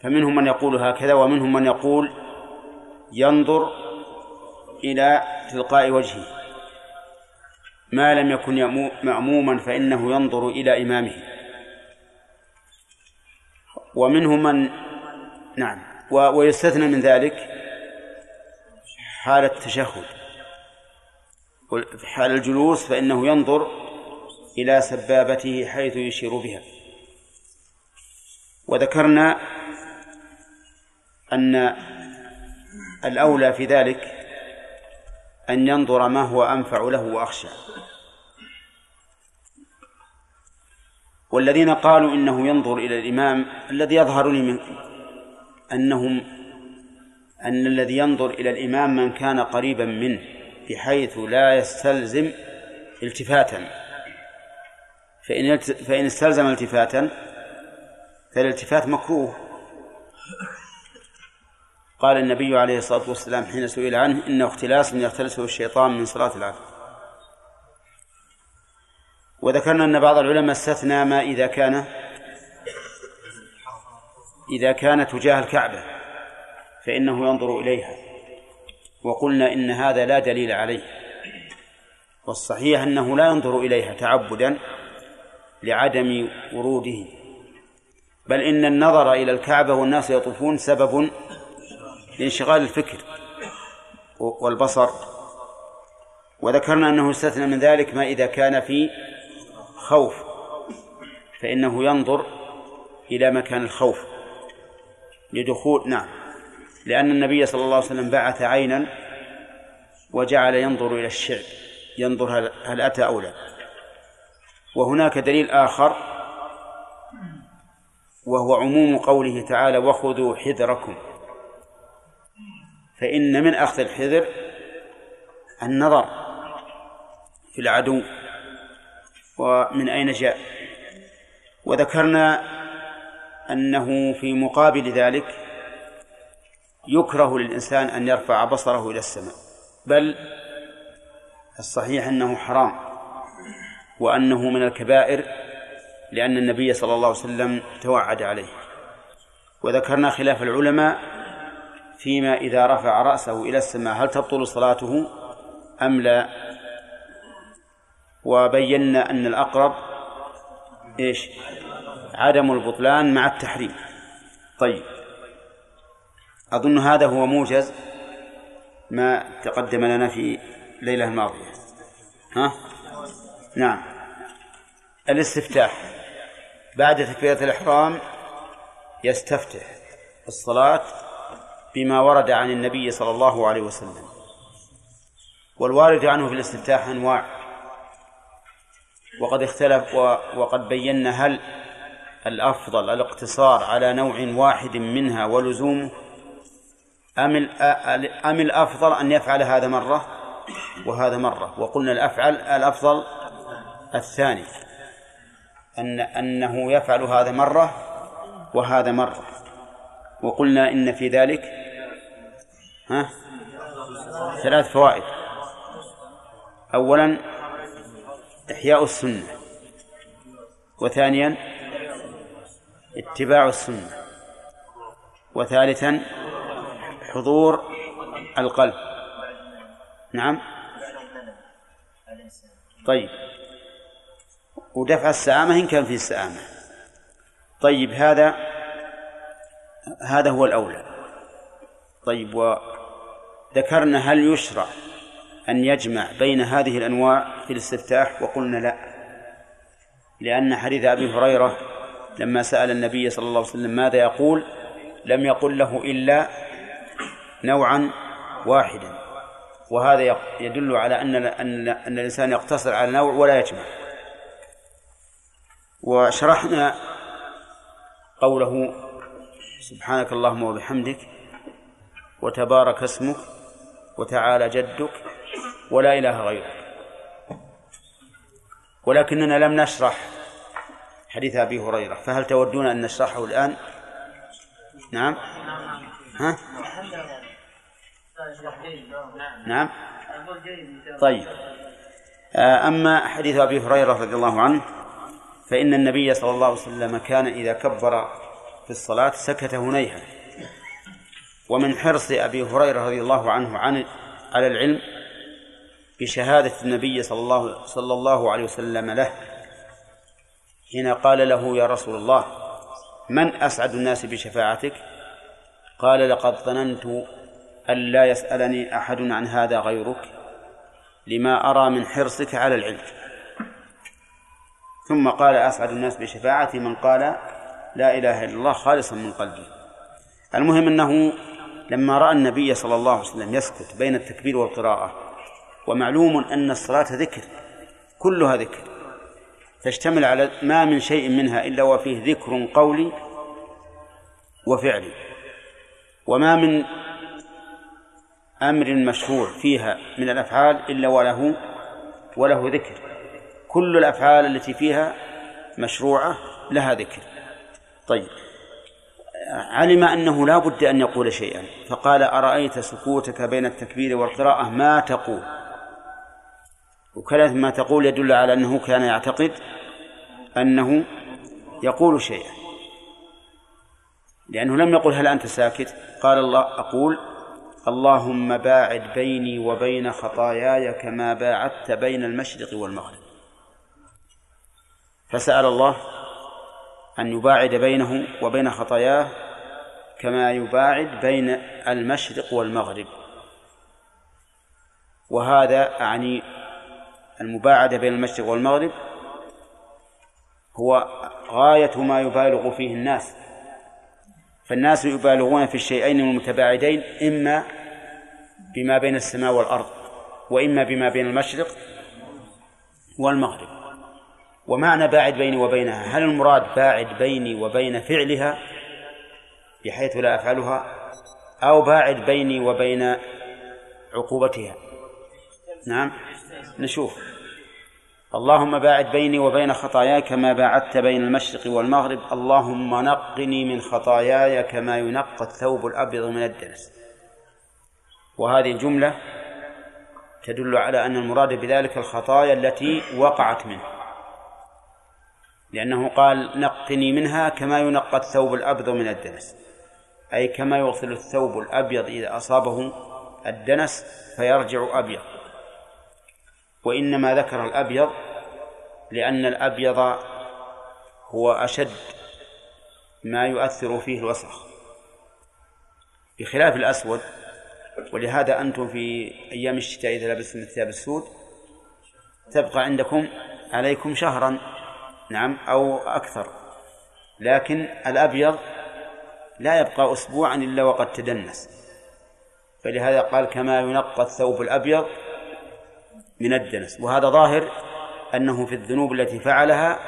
فمنهم من يقول هكذا ومنهم من يقول ينظر إلى تلقاء وجهه. ما لم يكن مأموما فإنه ينظر إلى إمامه. ومنهم من نعم. ويستثنى من ذلك حال التشهد. حال الجلوس فإنه ينظر إلى سبابته حيث يشير بها. وذكرنا أن الأولى في ذلك أن ينظر ما هو أنفع له وأخشى. والذين قالوا إنه ينظر إلى الإمام الذي يظهر لي من أنهم أن الذي ينظر إلى الإمام من كان قريبا منه بحيث لا يستلزم التفاتا. فإن فإن استلزم التفاتا فالالتفات مكروه. قال النبي عليه الصلاة والسلام حين سئل عنه إنه اختلاس يختلسه الشيطان من صلاة العصر. وذكرنا أن بعض العلماء استثنى ما إذا كان إذا كان تجاه الكعبة فإنه ينظر إليها. وقلنا إن هذا لا دليل عليه. والصحيح أنه لا ينظر إليها تعبدا لعدم وروده. بل إن النظر إلى الكعبة والناس يطوفون سبب لانشغال الفكر والبصر. وذكرنا أنه استثنى من ذلك ما إذا كان في خوف فإنه ينظر إلى مكان الخوف لدخول نعم. لأن النبي صلى الله عليه وسلم بعث عينا وجعل ينظر إلى الشعب ينظر هل أتى أو لا. وهناك دليل آخر وهو عموم قوله تعالى وخذوا حذركم فإن من أخذ الحذر النظر في العدو ومن أين جاء. وذكرنا أنه في مقابل ذلك يكره للإنسان أن يرفع بصره إلى السماء بل الصحيح أنه حرام وأنه من الكبائر لأن النبي صلى الله عليه وسلم توعد عليه. وذكرنا خلاف العلماء فيما إذا رفع رأسه إلى السماء هل تبطل صلاته أم لا؟ وبينا أن الأقرب إيش؟ عدم البطلان مع التحريم. طيب. أظن هذا هو موجز ما تقدم لنا في الليلة الماضية. ها؟ نعم. الاستفتاح. بعد تكبيرة الإحرام يستفتح الصلاة بما ورد عن النبي صلى الله عليه وسلم. والوارد عنه في الاستفتاح أنواع. وقد اختلف وقد بينا هل الأفضل الاقتصار على نوع واحد منها ولزومه أم أم الأفضل أن يفعل هذا مرة وهذا مرة. وقلنا الأفعل الأفضل الثاني أن أنه يفعل هذا مرة وهذا مرة. وقلنا إن في ذلك ها؟ ثلاث فوائد. أولا إحياء السنة. وثانيا اتباع السنة. وثالثا حضور القلب. نعم؟ طيب. ودفع السآمة إن كان في السآمة طيب هذا هذا هو الأولى. طيب وذكرنا هل يشرع أن يجمع بين هذه الأنواع في الاستفتاح؟ وقلنا لا. لأن حديث أبي هريرة لما سأل النبي صلى الله عليه وسلم ماذا يقول؟ لم يقل له إلا نوعا واحدا. وهذا يدل على أن أن الإنسان يقتصر على نوع ولا يجمع. وشرحنا قوله سبحانك اللهم وبحمدك وتبارك اسمك وتعالى جدك ولا إله غيرك. ولكننا لم نشرح حديث أبي هريرة فهل تودون أن نشرحه الآن؟ نعم. ها؟ نعم. طيب. آه، أما حديث أبي هريرة رضي الله عنه فإن النبي صلى الله عليه وسلم كان إذا كبر في الصلاة سكت هنيها ومن حرص أبي هريرة رضي الله عنه عن على العلم بشهادة النبي صلى الله صلى الله عليه وسلم له حين قال له يا رسول الله من أسعد الناس بشفاعتك قال لقد ظننت أن لا يسألني أحد عن هذا غيرك لما أرى من حرصك على العلم. ثم قال أسعد الناس بشفاعتي من قال لا إله إلا الله خالصا من قلبه المهم أنه لما رأى النبي صلى الله عليه وسلم يسكت بين التكبير والقراءة ومعلوم أن الصلاة ذكر كلها ذكر تشتمل على ما من شيء منها إلا وفيه ذكر قولي وفعلي وما من أمر مشروع فيها من الأفعال إلا وله وله ذكر. كل الأفعال التي فيها مشروعة لها ذكر. طيب. علم أنه لا بد أن يقول شيئا. فقال أرأيت سكوتك بين التكبير والقراءة؟ ما تقول. وكلمة ما تقول يدل على أنه كان يعتقد أنه يقول شيئا. لأنه لم يقل هل أنت ساكت؟ قال الله أقول اللهم باعد بيني وبين خطاياي كما باعدت بين المشرق والمغرب. فسأل الله أن يباعد بينه وبين خطاياه كما يباعد بين المشرق والمغرب. وهذا أعني المباعدة بين المشرق والمغرب هو غاية ما يبالغ فيه الناس. فالناس يبالغون في الشيئين المتباعدين إما بما بين السماء والأرض وإما بما بين المشرق والمغرب. ومعنى باعد بيني وبينها هل المراد باعد بيني وبين فعلها بحيث لا أفعلها أو باعد بيني وبين عقوبتها؟ نعم نشوف. اللهم باعد بيني وبين خطاياي كما باعدت بين المشرق والمغرب. اللهم نقني من خطاياي كما ينقى الثوب الأبيض من الدنس. وهذه الجملة تدل على أن المراد بذلك الخطايا التي وقعت منه. لأنه قال نقني منها كما ينقى الثوب الأبيض من الدنس. أي كما يغسل الثوب الأبيض إذا أصابه الدنس فيرجع أبيض. وإنما ذكر الأبيض لأن الأبيض هو أشد ما يؤثر فيه الوسخ. بخلاف الأسود ولهذا أنتم في أيام الشتاء إذا لبستم الثياب السود تبقى عندكم عليكم شهرا. نعم أو أكثر. لكن الأبيض لا يبقى أسبوعا إلا وقد تدنس. فلهذا قال كما ينقى الثوب الأبيض من الدنس. وهذا ظاهر أنه في الذنوب التي فعلها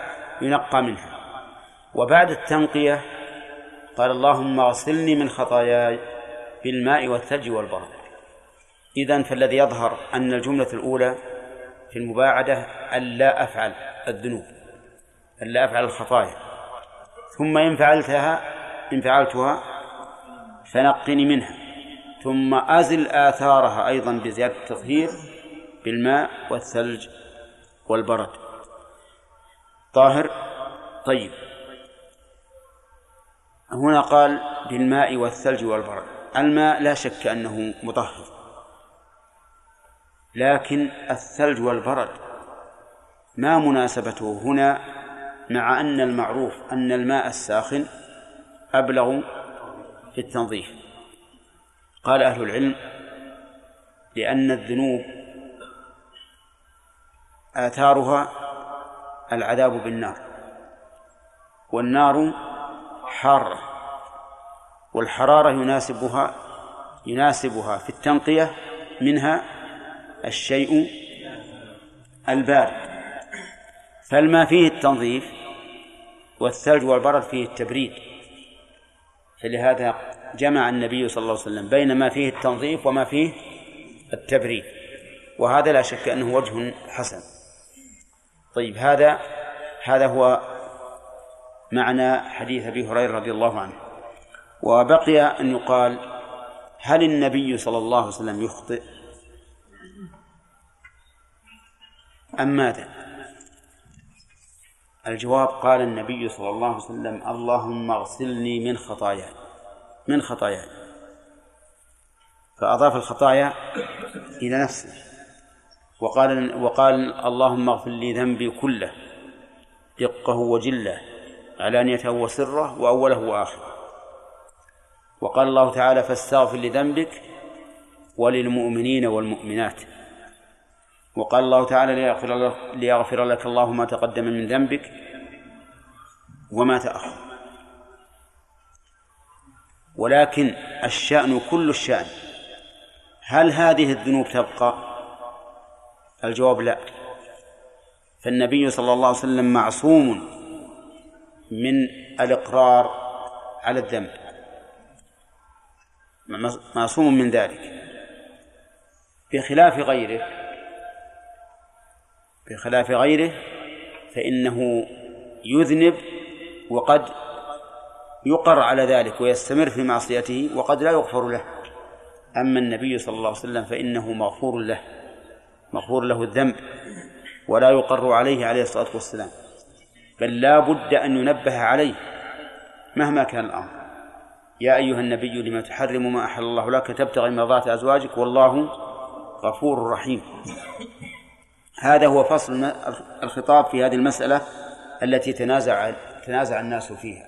ينقى منها. وبعد التنقية قال اللهم اغسلني من خطاياي بالماء والثلج والبرد. إذن فالذي يظهر أن الجملة الأولى في المباعدة ألا أفعل الذنوب. ألا أفعل الخطايا. ثم إن فعلتها إن فعلتها فنقني منها. ثم أزل آثارها أيضا بزيادة التطهير بالماء والثلج والبرد. طاهر؟ طيب. هنا قال بالماء والثلج والبرد. الماء لا شك أنه مطهر. لكن الثلج والبرد ما مناسبته هنا مع أن المعروف أن الماء الساخن أبلغ في التنظيف. قال أهل العلم لأن الذنوب آثارها العذاب بالنار والنار حارة والحرارة يناسبها يناسبها في التنقية منها الشيء البارد. فالماء فيه التنظيف والثلج والبرد فيه التبريد فلهذا جمع النبي صلى الله عليه وسلم بين ما فيه التنظيف وما فيه التبريد وهذا لا شك أنه وجه حسن. طيب هذا هذا هو معنى حديث أبي هريرة رضي الله عنه. وبقي أن يقال هل النبي صلى الله عليه وسلم يخطئ؟ أم ماذا؟ الجواب قال النبي صلى الله عليه وسلم اللهم اغسلني من خطاياي من خطاياي فأضاف الخطايا إلى نفسه. وقال وقال اللهم اغفر لي ذنبي كله دقه وجله علانيته وسره وأوله وآخره. وقال الله تعالى فاستغفر لذنبك وللمؤمنين والمؤمنات. وقال الله تعالى ليغفر لك, ليغفر لك الله ما تقدم من ذنبك وما تأخر. ولكن الشأن كل الشأن. هل هذه الذنوب تبقى؟ الجواب لا. فالنبي صلى الله عليه وسلم معصوم من الإقرار على الذنب. معصوم من ذلك. بخلاف غيره بخلاف غيره فإنه يذنب وقد يقر على ذلك ويستمر في معصيته وقد لا يغفر له. أما النبي صلى الله عليه وسلم فإنه مغفور له مغفور له الذنب ولا يقر عليه عليه الصلاة والسلام. بل لا بد أن ينبه عليه مهما كان الأمر. يا أيها النبي لما تحرم ما أحل الله لك؟ تبتغي مرضات أزواجك؟ والله غفور رحيم. هذا هو فصل الخطاب في هذه المسألة التي تنازع تنازع الناس فيها.